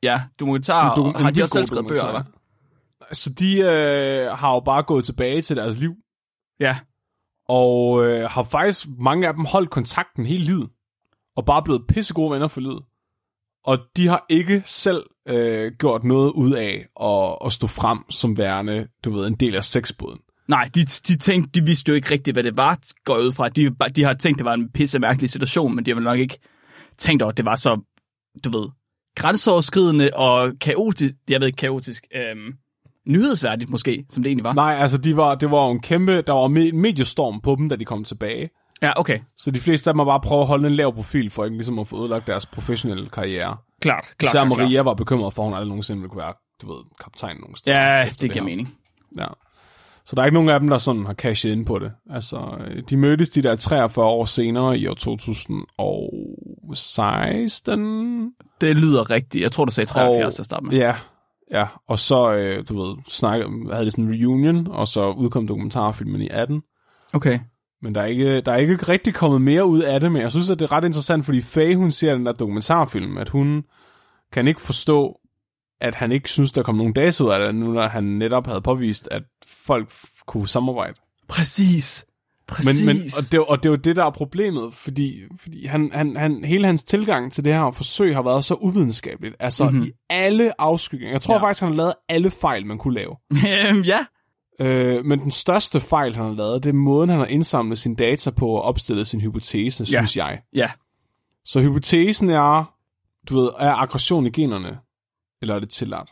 ja, dokumentar, En og har de også selv skrevet bøger, eller? Så de øh, har jo bare gået tilbage til deres liv, Ja, og øh, har faktisk mange af dem holdt kontakten hele livet, og bare blevet pissegode venner for livet. Og de har ikke selv øh, gjort noget ud af at, at stå frem som værende, du ved, en del af sexbåden. nej, de, de, tænkte, de vidste jo ikke rigtigt, hvad det var, går ud fra. De, de har tænkt, det var en pisse mærkelig situation, men de har vel nok ikke tænkt over, at det var så, du ved, grænseoverskridende og kaotisk, jeg ved ikke, kaotisk, øhm, nyhedsværdigt måske, som det egentlig var. Nej, altså de var, det var jo en kæmpe, der var en mediestorm på dem, da de kom tilbage. Ja, okay, Så de fleste af dem har bare prøvet at holde en lav profil, for ikke ligesom at få ødelagt deres professionelle karriere. klart, klart, Især klart, Maria var bekymret for, at hun aldrig nogensinde ville kunne være, du ved, kaptajn nogen steder. Ja, efter det giver her. mening. Ja. Så der er ikke nogen af dem, der sådan har cashet ind på det. Altså, øh, de mødtes de der 43 år senere i år 2016. Det lyder rigtigt. Jeg tror, du sagde 73 til at starte med. Ja, ja. Og så, øh, du ved, snakke, havde de sådan en reunion, og så udkom dokumentarfilmen i 18. Okay. Men der er, ikke, der er ikke rigtig kommet mere ud af det, men jeg synes, at det er ret interessant, fordi Faye, hun ser den der dokumentarfilm, at hun kan ikke forstå, at han ikke synes, der kom nogen data ud af det, nu når han netop havde påvist, at folk kunne samarbejde. Præcis. Præcis. Men, men, og, det, og det er jo det, der er problemet, fordi, fordi han, han, han, hele hans tilgang til det her forsøg har været så uvidenskabeligt. Altså mm-hmm. i alle afskygninger. Jeg tror Ja. faktisk, han har lavet alle fejl, man kunne lave. Øhm, ja. Øh, men den største fejl, han har lavet, det er måden, han har indsamlet sine data på og opstillet sin hypotese, Ja. synes jeg. Ja. Så hypotesen er, du ved, er aggression i generne, eller er det tilladt?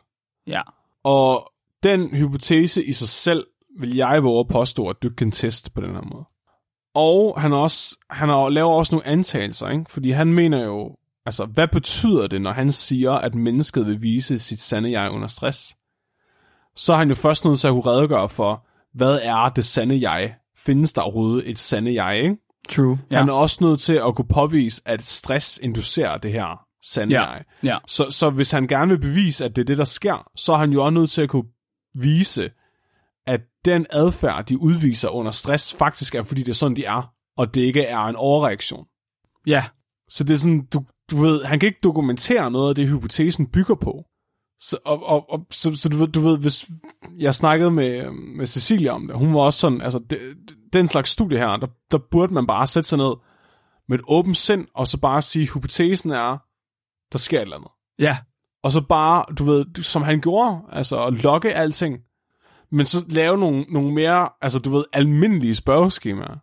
Ja. Og den hypotese i sig selv, vil jeg våge at påstå, at du ikke kan teste på den her måde. Og han, også, han har, laver også nogle antagelser, ikke? fordi han mener jo, altså hvad betyder det, når han siger, at mennesket vil vise sit sande jeg under stress? Så er han jo først nødt til at kunne redegøre for, hvad er det sande jeg? Findes der overhovedet et sande jeg, ikke? True. Ja. Han er også nødt til at kunne påvise, at stress inducerer det her sande Ja. jeg. Ja. Så, så hvis han gerne vil bevise, at det er det, der sker, så er han jo også nødt til at kunne vise, at den adfærd, de udviser under stress, faktisk er, fordi det er sådan, de er, og det ikke er en overreaktion. Ja. Så det er sådan, du, du ved, han kan ikke dokumentere noget af det, hypotesen bygger på. Så, og, og, og, så, så du, ved, du ved, hvis jeg snakkede med, med Cecilia om det, hun var også sådan, altså det, den slags studie her, der, der burde man bare sætte sig ned med et åbent sind, og så bare sige, hypotesen er, der sker et eller andet. Ja. Og så bare, du ved, som han gjorde, altså at logge alting, men så lave nogle, nogle mere, altså du ved, almindelige spørgeskemaer.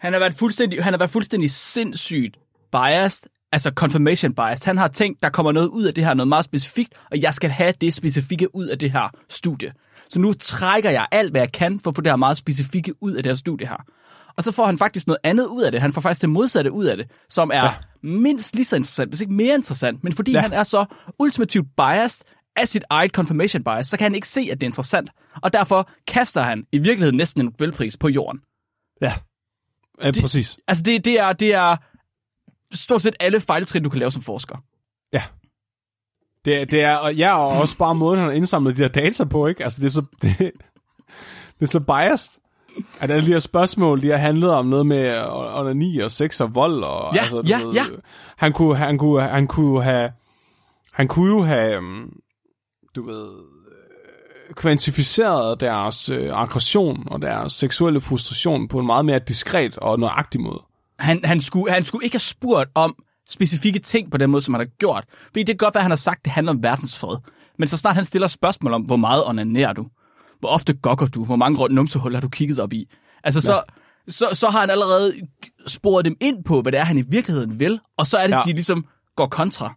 Han har været fuldstændig, han har været fuldstændig sindssygt biased, altså confirmation biased. Han har tænkt, der kommer noget ud af det her, noget meget specifikt, og jeg skal have det specifikke ud af det her studie. Så nu trækker jeg alt, hvad jeg kan, for at få det her meget specifikke ud af det her studie her. Og så får han faktisk noget andet ud af det. Han får faktisk det modsatte ud af det, som er ja. mindst lige så interessant, hvis ikke mere interessant. Men fordi. Ja. han er så ultimativt biased af sit eget confirmation bias, så kan han ikke se, at det er interessant. Og derfor kaster han i virkeligheden næsten en Nobelpris på jorden. Ja. Ja, det, præcis. Altså, det, det, er, det er stort set alle fejltrin, du kan lave som forsker. Ja. Det, er- det er, og ja, og også bare måden, han har indsamlet de der data på, ikke? Altså, det er så, det, det er så biased, at alle de her spørgsmål, de har handlet om noget med onani og sex og vold, og Ja, altså, ja, ved, ja. Han kunne, han kunne, han kunne have, han kunne jo have, øhm, du ved, øh, kvantificeret deres øh, aggression og deres seksuelle frustration på en meget mere diskret og nøjagtig måde. Han, han, skulle, han skulle ikke have spurgt om specifikke ting på den måde, som han har gjort. Fordi det kan godt være, at han har sagt, at det handler om verdensfred. Men så snart han stiller spørgsmål om, hvor meget onanerer du? Hvor ofte gokker du? Hvor mange røde numsehuller har du kigget op i? Altså, så, så, så har han allerede sporet dem ind på, hvad det er, han i virkeligheden vil. Og så er det, ja. Ja. de ligesom går kontra.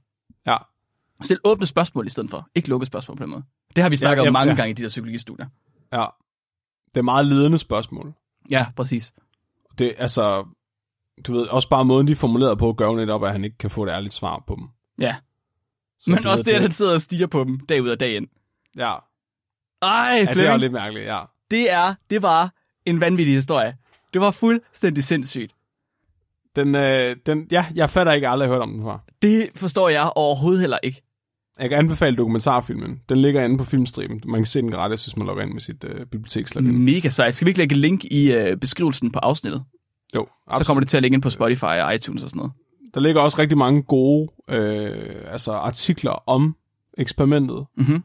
Stil åbne spørgsmål i stedet for. Ikke lukkede spørgsmål på den måde. Det har vi snakket Ja, om ja, mange ja. gange i de der psykologistudier. Ja. Det er meget ledende spørgsmål. Ja, præcis. Det, altså, du ved, også bare måden, de er formuleret på, gør netop, at han ikke kan få et ærligt svar på dem. Ja. Så Men også ved, det, at han sidder og stiger på dem dag ud og dag ind. Ja, Ej, ja det er lidt mærkeligt, ja. det er, det var en vanvittig historie. Det var fuldstændig sindssygt. Den, øh, den, ja, jeg fatter ikke, aldrig hørt om den før. Det forstår jeg overhovedet heller ikke. Jeg kan anbefale dokumentarfilmen. Den ligger inde på filmstriben. Man kan se den gratis, hvis man logger ind med sit øh, bibliotekslogin. Mega sejt. Skal vi ikke lægge link i øh, beskrivelsen på afsnittet? Jo, Så kommer det til at ligge ind på Spotify og iTunes og sådan noget. Der ligger også rigtig mange gode øh, altså artikler om eksperimentet. Mhm.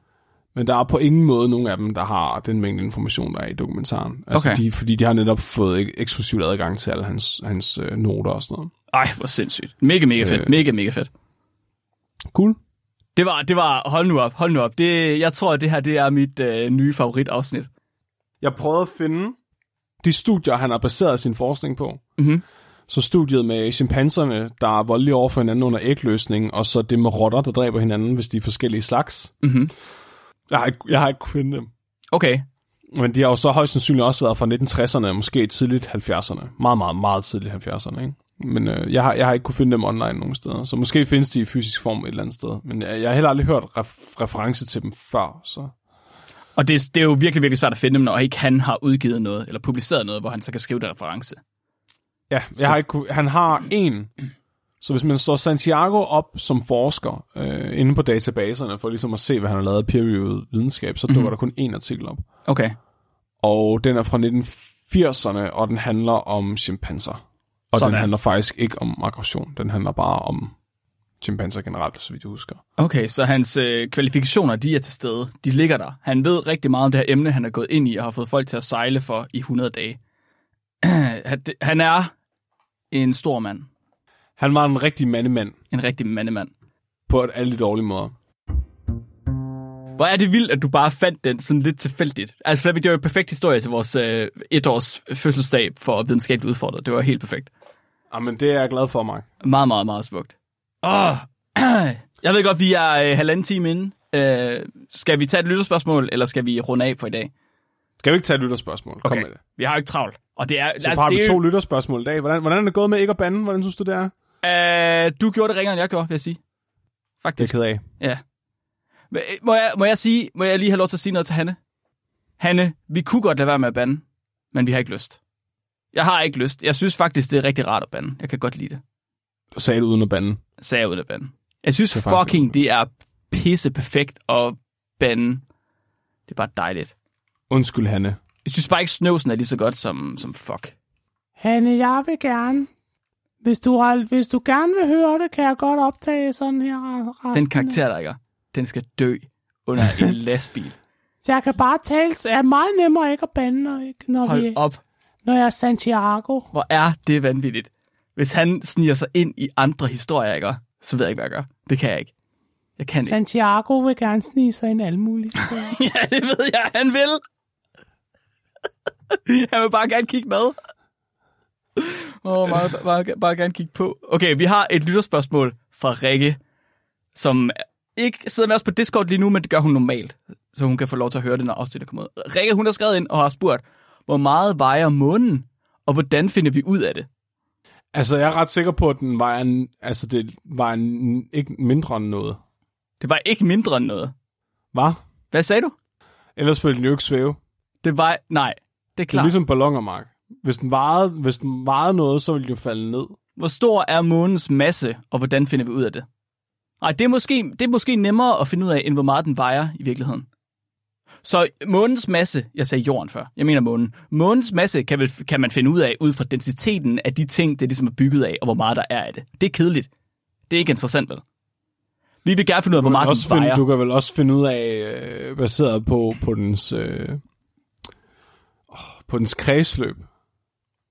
Men der er på ingen måde nogen af dem, der har den mængde information, der er i dokumentaren. Altså Okay. de, fordi de har netop fået ek- eksklusivt adgang til alle hans, hans øh, noter og sådan noget. Ej, hvor sindssygt. Mega, mega fedt. Øh. Mega, mega fedt. Cool. Det var, det var, hold nu op, hold nu op. Det, jeg tror, at det her det er mit øh, nye favoritafsnit. Jeg prøvede at finde de studier, han har baseret sin forskning på. Mhm. Så studiet med chimpanserne, der er voldelige over for hinanden under ægløsning, og så det med rotter, der dræber hinanden, hvis de er forskellige slags. Mhm. Jeg har ikke, jeg har ikke kunnet finde dem. Okay, Men de har jo så højst sandsynligt også været fra 1960'erne, måske tidligt 70'erne. Meget, meget, meget tidligt 70'erne, ikke? Men øh, jeg, har, jeg har ikke kunne finde dem online nogen steder. Så måske findes de i fysisk form et eller andet sted. Men jeg, jeg har heller aldrig hørt ref, reference til dem før, så... og det, det er jo virkelig, virkelig svært at finde dem, når ikke han har udgivet noget, eller publiceret noget, hvor han så kan skrive den reference. Ja, jeg har ikke kunne, han har en. Så hvis man står Santiago op som forsker øh, inde på databaserne, for ligesom at se, hvad han har lavet af peer-reviewed videnskab, så dukker Mhm. der kun én artikel op. Okay, Og den er fra 1980'erne, og den handler om chimpanser. Og Sådan. den handler faktisk ikke om aggression. Den handler bare om chimpanser generelt, så vidt jeg husker. okay så hans øh, kvalifikationer, de er til stede. De ligger der. Han ved rigtig meget om det her emne, han er gået ind i og har fået folk til at sejle for i 100 dage. Han- er en stor mand. Han var en rigtig mandemand En rigtig mandemand. på et alle dårlige måder. Hvor er det vildt, at du bare fandt den sådan lidt tilfældigt. Altså, Flemming, det var jo en perfekt historie til vores øh, etårs fødselsdag for videnskabeligt udfordret. Det var helt perfekt. Jamen, det er jeg glad for, Mark. Meget, meget, meget smukt. Åh, jeg ved godt, vi er øh, halvanden time inde. Øh, skal vi tage et lytterspørgsmål, eller skal vi runde af for i dag? Skal vi ikke tage et lytterspørgsmål? Kom Okay. med det. Vi har jo ikke travlt. Og det er, Så har det vi er to lytterspørgsmål i dag. Hvordan, hvordan er det gået med ikke at bande? Hvordan synes du, det er? Øh, du gjorde det ringere, end jeg gjorde, vil jeg sige. Det er Faktisk. ked af. Ja. Men, øh, Må jeg, må jeg sige, må jeg lige have lov til at sige noget til Hanne? Hanne, vi kunne godt lade være med at bande, men vi har ikke lyst. Jeg har ikke lyst. Jeg synes faktisk, det er rigtig rart at bande. Jeg kan godt lide det. Du sagde det uden at bande. Sagde jeg ud af bande. Jeg synes Det fucking, det er pisse perfekt at bande. Det er bare dejligt. Undskyld, Hanne. Jeg synes bare ikke, snøvsen er lige så godt som, som fuck. Hanne, jeg vil gerne. Hvis du, har, hvis du gerne vil høre det, kan jeg godt optage sådan her resten. Den karakter, der ikke er, den skal dø under en lastbil. Jeg kan bare tale. Det er meget nemmere ikke at bande, når, ikke, når, Hold vi, op. når jeg er Santiago. Hvor er det vanvittigt. Hvis han sniger sig ind i andre historier, ikke? så ved jeg ikke, hvad jeg gør. Det kan jeg ikke. Jeg kan ikke. Santiago vil gerne snige sig ind alle mulige steder. Ja, det ved jeg, han vil. Han vil bare gerne kigge med. Åh, oh, bare, bare, bare gerne kigge på. Okay, vi har et lytterspørgsmål fra Rikke, som ikke sidder med os på Discord lige nu, men det gør hun normalt, så hun kan få lov til at høre det, når afsnittet kommer ud. Rikke, hun har skrevet ind og har spurgt, hvor meget vejer månen, og hvordan finder vi ud af det? Altså, jeg er ret sikker på, at den var en, altså, det var en, ikke mindre end noget. Det var ikke mindre end noget. Hvad? Hvad sagde du? Ellers ville den jo ikke svæve. Det var... Nej, det er Det er klart. ligesom balloner, Mark. Hvis den vejede, hvis den vejede noget, så ville den jo falde ned. Hvor stor er månens masse, og hvordan finder vi ud af det? Nej, det er, måske, det er måske nemmere at finde ud af, end hvor meget den vejer i virkeligheden. Så månens masse, jeg sagde jorden før, jeg mener månen. Månens masse kan, vel, kan man finde ud af, ud fra densiteten af de ting, det ligesom er bygget af, og hvor meget der er af det. Det er kedeligt. Det er ikke interessant, vel? Vi vil gerne finde ud af, hvor meget også den finde, vejer. du kan vel også finde ud af, øh, baseret på, på, dens, øh, på dens kredsløb,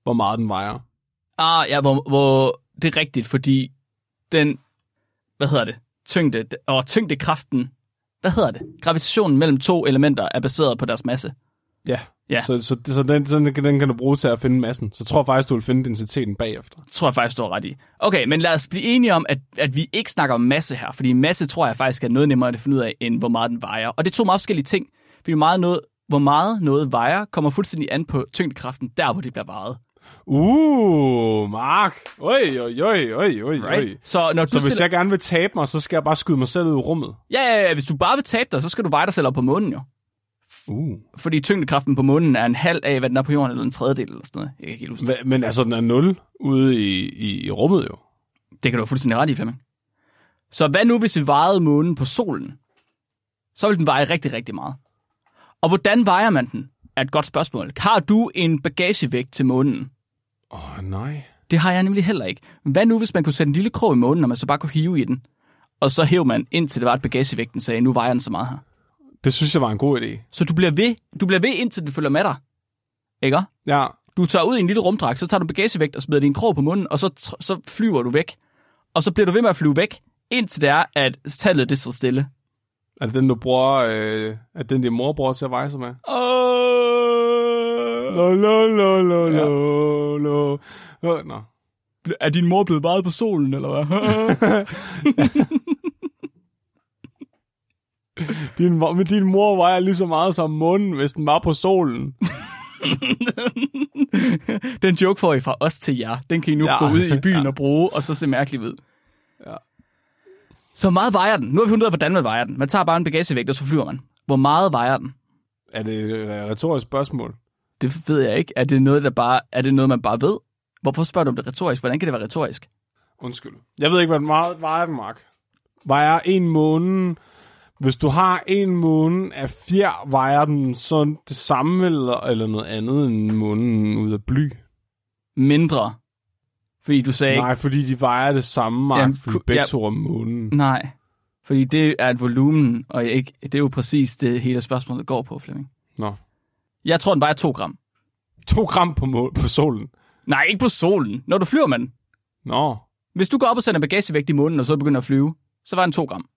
hvor meget den vejer. Ah, ja, hvor, hvor det er rigtigt, fordi den, hvad hedder det, tyngde, og tyngdekraften, hvad hedder det, gravitationen mellem to elementer er baseret på deres masse. Ja. Ja. Så, så, så den, så den, kan- den kan du bruge til at finde massen. Så tror jeg faktisk, du vil finde densiteten bagefter. tror jeg faktisk, du har ret i. Okay, men lad os blive enige om, at, at vi ikke snakker om masse her, fordi masse tror jeg faktisk er noget nemmere at finde ud af, end hvor meget den vejer. Og det er to meget forskellige ting, fordi meget noget, hvor meget noget vejer, kommer fuldstændig an på tyngdekraften, der hvor det bliver vejet. Uh, Mark. Oj, oj, oj, oj, oj. Right? Så når du Så hvis stiller- jeg gerne vil tabe mig, så skal jeg bare skyde mig selv ud i rummet. Ja, ja, ja, hvis du bare vil tabe dig, så skal du veje dig selv op på månen jo. Uh. Fordi tyngdekraften på månen er en halv af, hvad den er på jorden, eller en tredjedel eller sådan noget. Jeg kan ikke helt huske det. Men altså, den er 0 ude i, i, i rummet jo. Det kan du have fuldstændig ret i, Flemming. Så hvad nu, hvis vi vejede månen på solen? Så vil den veje rigtig, rigtig meget. Og hvordan vejer man den? Er et godt spørgsmål. Har du en bagagevægt til månen? Åh, oh, nej. Det har jeg nemlig heller ikke. Hvad nu, hvis man kunne sætte en lille krog i månen, og man så bare kunne hive i den? Og så hæv man, indtil det var, at bagagevægten sagde, nu vejer den så meget her. Det synes jeg var en god idé. Så du bliver ved, du bliver ved indtil den følger med dig. Ikke? Ja, Du tager ud i en lille rumdragt, så tager du bagagevægt og smider din krog på munden, og så, så flyver du væk. Og så bliver du ved med at flyve væk, indtil det er, at tallet det står stille. er det den, du bruger, øh, er det den, din mor bruger til at veje sig med? Uh... Lo, lo, lo, lo, lo, lo. Nå. Er din mor blevet meget på solen, eller hvad? Din, mor- men din mor vejer lige så meget som månen, hvis den var på solen. Den joke får I fra os til jer. Den kan I nu ja. Ja. gå ud i byen Ja. og bruge, og så se mærkeligt ud. Ja. Så meget vejer den. Nu har vi fundet ud af, hvordan man vejer den. Man tager bare en bagagevægt, og så flyver man. Hvor meget vejer den? Er det et øh, retorisk spørgsmål? Det ved jeg ikke. Er det noget, der bare, er det noget man bare ved? Hvorfor spørger du om det retorisk? Hvordan kan det være retorisk? Undskyld. Jeg ved ikke, hvad meget vejer den, Mark. Vejer en måne... Hvis du har en måne af fjer, vejer den så det samme eller, eller noget andet end månen ud af bly? Mindre. Fordi du sagde Nej, fordi de vejer det samme, Mark, Jamen, fordi begge ja. to er månen. Nej. Fordi det er et volumen, og ikke, det er jo præcis det hele spørgsmålet går på, Flemming. Nå. Jeg tror, den vejer 2 gram. To gram på, må- på solen. Nej, ikke på solen. Når du flyver med den. Nå. Hvis du går op og sender bagagevægt i månen, og så begynder at flyve, så var den 2 gram.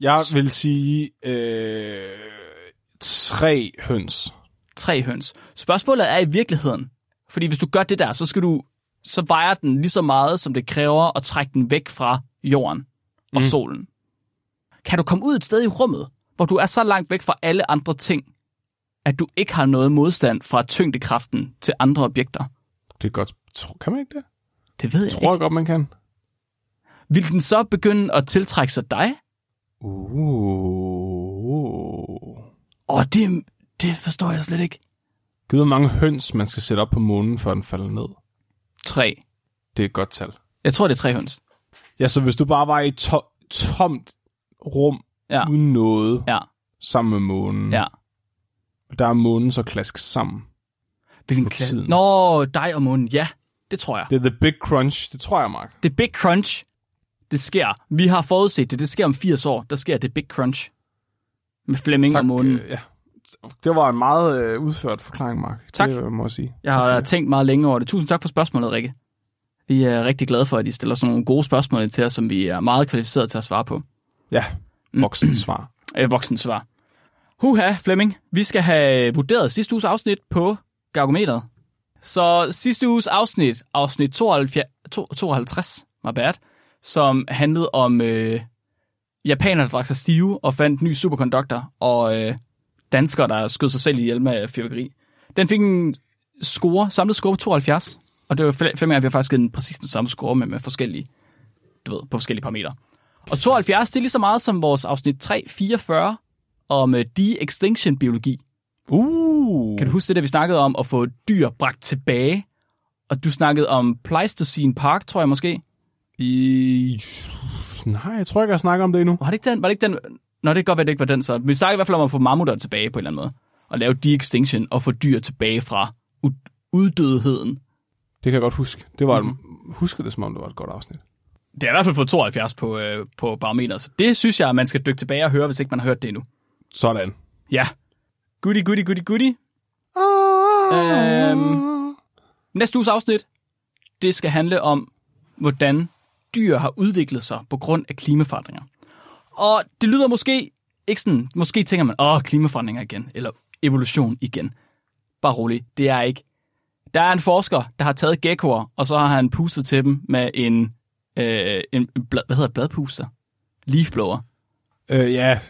Jeg vil sige øh, tre høns. Tre høns. Spørgsmålet er i virkeligheden, fordi hvis du gør det der, så skal du, så vejer den lige så meget, som det kræver at trække den væk fra jorden og Mm. solen. Kan du komme ud et sted i rummet, hvor du er så langt væk fra alle andre ting, at du ikke har noget modstand fra tyngdekraften til andre objekter? Det er godt. Kan man ikke det? Det ved jeg Tror jeg ikke. godt, man kan. Vil den så begynde at tiltrække sig dig? Uh. Åh, det, det forstår jeg slet ikke. Gud, hvor mange høns, man skal sætte op på månen, før den falder ned. Tre. Det er et godt tal. Jeg tror, det er tre høns. Ja, så hvis du bare var i et to- tomt rum, Ja. uden noget, Ja, sammen med månen, ja. Der er månen så klask sammen. Hvilken klasse? Nå, dig og månen. Ja, det tror jeg. Det er The Big Crunch, det tror jeg, Mark. Det Big Crunch, det sker. Vi har forudset det. Det sker om 80 år. Der sker det Big Crunch. Med Flemming og månen. øh, ja. Det var en meget øh, udført forklaring, Mark. Tak. Det må jeg sige. Jeg har tænkt meget længe over det. Tusind tak for spørgsmålet, Rikke. Vi er rigtig glade for, at I stiller sådan nogle gode spørgsmål til os, som vi er meget kvalificeret til at svare på. Ja, voksen svar. Øh, voksen svar. Huha, Flemming. Vi skal have vurderet sidste uges afsnit på Gargometeret. Så sidste uges afsnit, afsnit 72, 52, my bad, som handlede om øh, japanere, der drak sig stive og fandt en ny superkonduktor, og øh, danskere, der skød sig selv ihjel med fyrværkeri. Den fik en score, samlet score på 72, og det var fem gange, vi har faktisk givet den præcis den samme score med, med forskellige, du ved, på forskellige parametre. Og 72, det er lige så meget som vores afsnit 344 om øh, de-extinction-biologi. Uh. Kan du huske det, der vi snakkede om at få dyr bragt tilbage? Og du snakkede om Pleistocene Park, tror jeg måske. I... Nej, jeg tror ikke, jeg snakker om det endnu. Var det ikke den? Var det ikke den? Nå, det kan godt være, det ikke var den så. Vi snakkede i hvert fald om at få mammutter tilbage på en eller anden måde. Og lave de-extinction og få dyr tilbage fra ud- uddødigheden. Det kan jeg godt huske. Det var mm-hmm. husker det, som om det var et godt afsnit. Det er i hvert fald fået 72 på, øh, på barometeret, så det synes jeg, man skal dykke tilbage og høre, hvis ikke man har hørt det endnu. Sådan. Ja. Goody, goody, goody, goody. Øhm, næste uges afsnit, det skal handle om, hvordan dyr har udviklet sig på grund af klimaforandringer. Og det lyder måske ikke sådan, måske tænker man, åh, klimaforandringer igen, eller evolution igen. Bare rolig, det er ikke. Der er en forsker, der har taget geckoer, og så har han pustet til dem med en, øh, en blad, hvad hedder bladpuster? Leafblower. Øh, ja,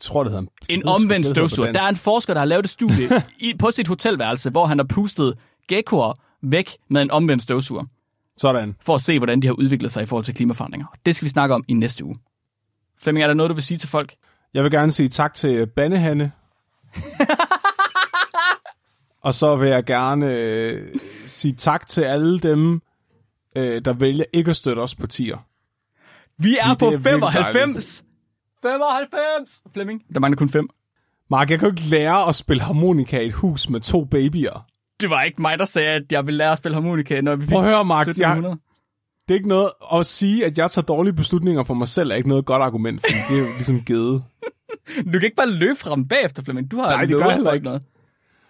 tror, det hedder En det omvendt støvsuger. Der er en forsker, der har lavet et studie i, på sit hotelværelse, hvor han har pustet geckoer væk med en omvendt støvsuger, Sådan. for at se, hvordan de har udviklet sig i forhold til klimaforandringer. Det skal vi snakke om i næste uge. Flemming, er der noget, du vil sige til folk? Jeg vil gerne sige tak til Bannehanne. og så vil jeg gerne øh, sige tak til alle dem, øh, der vælger ikke at støtte os på tier. Vi er Det på er virkelig 95! 95! Flemming. Der mangler kun 5. Mark, jeg kan jo ikke lære at spille harmonika i et hus med to babyer. Det var ikke mig, der sagde, at jeg ville lære at spille harmonika, når vi Prøv at høre, Mark, jeg- 100. Det er ikke noget at sige, at jeg tager dårlige beslutninger for mig selv, er ikke noget godt argument, fordi det er jo ligesom givet. Du kan ikke bare løbe fra dem bagefter, Flemming. Du har Nej, det gør heller ikke. Noget.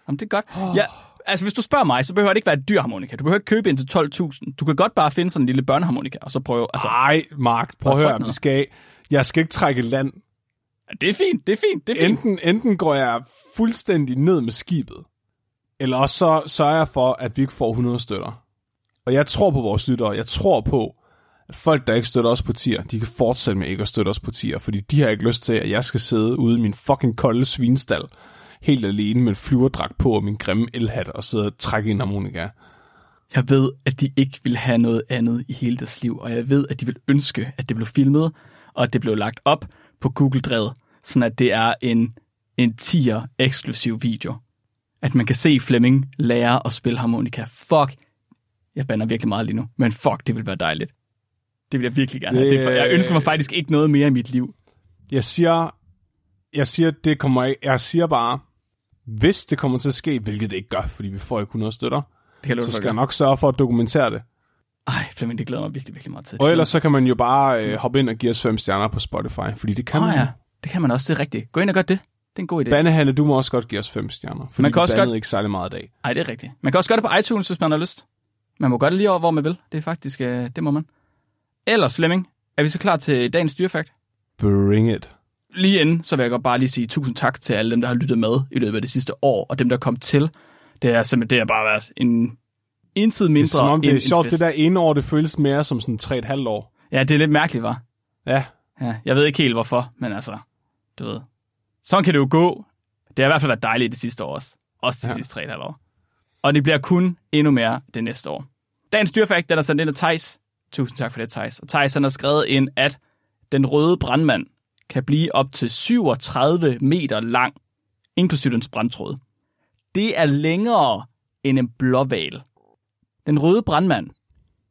Jamen, det er godt. Ja, altså, hvis du spørger mig, så behøver det ikke være et dyr harmonika. Du behøver ikke købe en til 12.000. Du kan godt bare finde sådan en lille børneharmonika, og så prøve... Altså, Nej, Mark, prøv at høre, vi noget. skal, jeg skal ikke trække land. det er fint, det er fint, det er fint. Enten, enten går jeg fuldstændig ned med skibet, eller også så sørger jeg for, at vi ikke får 100 støtter. Og jeg tror på vores lyttere. Jeg tror på, at folk, der ikke støtter os på tier, de kan fortsætte med ikke at støtte os på tier, fordi de har ikke lyst til, at jeg skal sidde ude i min fucking kolde svinstal, helt alene med en flyverdragt på og min grimme elhat og sidde og trække en harmonika. Jeg ved, at de ikke vil have noget andet i hele deres liv, og jeg ved, at de vil ønske, at det blev filmet, og det blev lagt op på Google-drevet, sådan at det er en, en tier eksklusiv video. At man kan se Flemming lære at spille harmonika. Fuck. Jeg bander virkelig meget lige nu, men fuck, det vil være dejligt. Det vil jeg virkelig gerne have. Det- Det, for jeg ønsker mig faktisk ikke noget mere i mit liv. Jeg siger, jeg siger, det kommer ikke, jeg siger bare, hvis det kommer til at ske, hvilket det ikke gør, fordi vi får ikke 100 støtter, Det så skal jeg nok sørge for at dokumentere det. Ej, Flemming, det glæder mig virkelig, virkelig meget til. Og ellers så kan man jo bare øh, hoppe ind og give os fem stjerner på Spotify, fordi det kan Åh man. ja, det kan man også, det er rigtigt. Gå ind og gør det. Det er en god idé. Bandehanne, du må også godt give os fem stjerner, fordi Man kan også godt- ikke særlig meget i dag. Nej, det er rigtigt. Man kan også gøre det på iTunes, hvis man har lyst. Man må gøre det lige over, hvor man vil. Det er faktisk, øh, det må man. Ellers, Flemming, er vi så klar til dagens dyrefakt? Bring it. Lige inden, så vil jeg godt bare lige sige tusind tak til alle dem, der har lyttet med i løbet af det sidste år, og dem, der kom til. Det er simpelthen, det har bare været en ensid mindre Det er som om, det er sjovt, det der ene år, det føles mere som sådan tre et halvt år. Ja, det er lidt mærkeligt, var. Ja, Ja, jeg ved ikke helt hvorfor, men altså, du ved. Sådan kan det jo gå. Det har i hvert fald været dejligt det sidste år også. Også de Ja. sidste tre et halvt år. Og det bliver kun endnu mere det næste år. Dagens dyrfakt, den er sendt ind af Thijs. Tusind tak for det, Thijs. Og Thijs han har skrevet ind, at den røde brandmand kan blive op til 37 meter lang, inklusive dens brandtråd. Det er længere end en blåval. Den røde brandmand,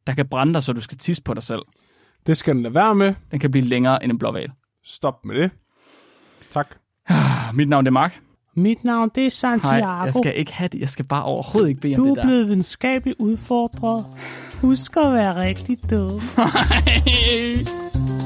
der kan brænde dig, så du skal tisse på dig selv, det skal den lade være med. den kan blive længere end en blåval. Stop med det. Tak. Mit navn det er Mark. Mit navn det er Hej, Santiago. jeg skal ikke have det. Jeg skal bare overhovedet ikke bede om Du det er der. blevet videnskabeligt udfordret. Husk at være rigtig dum.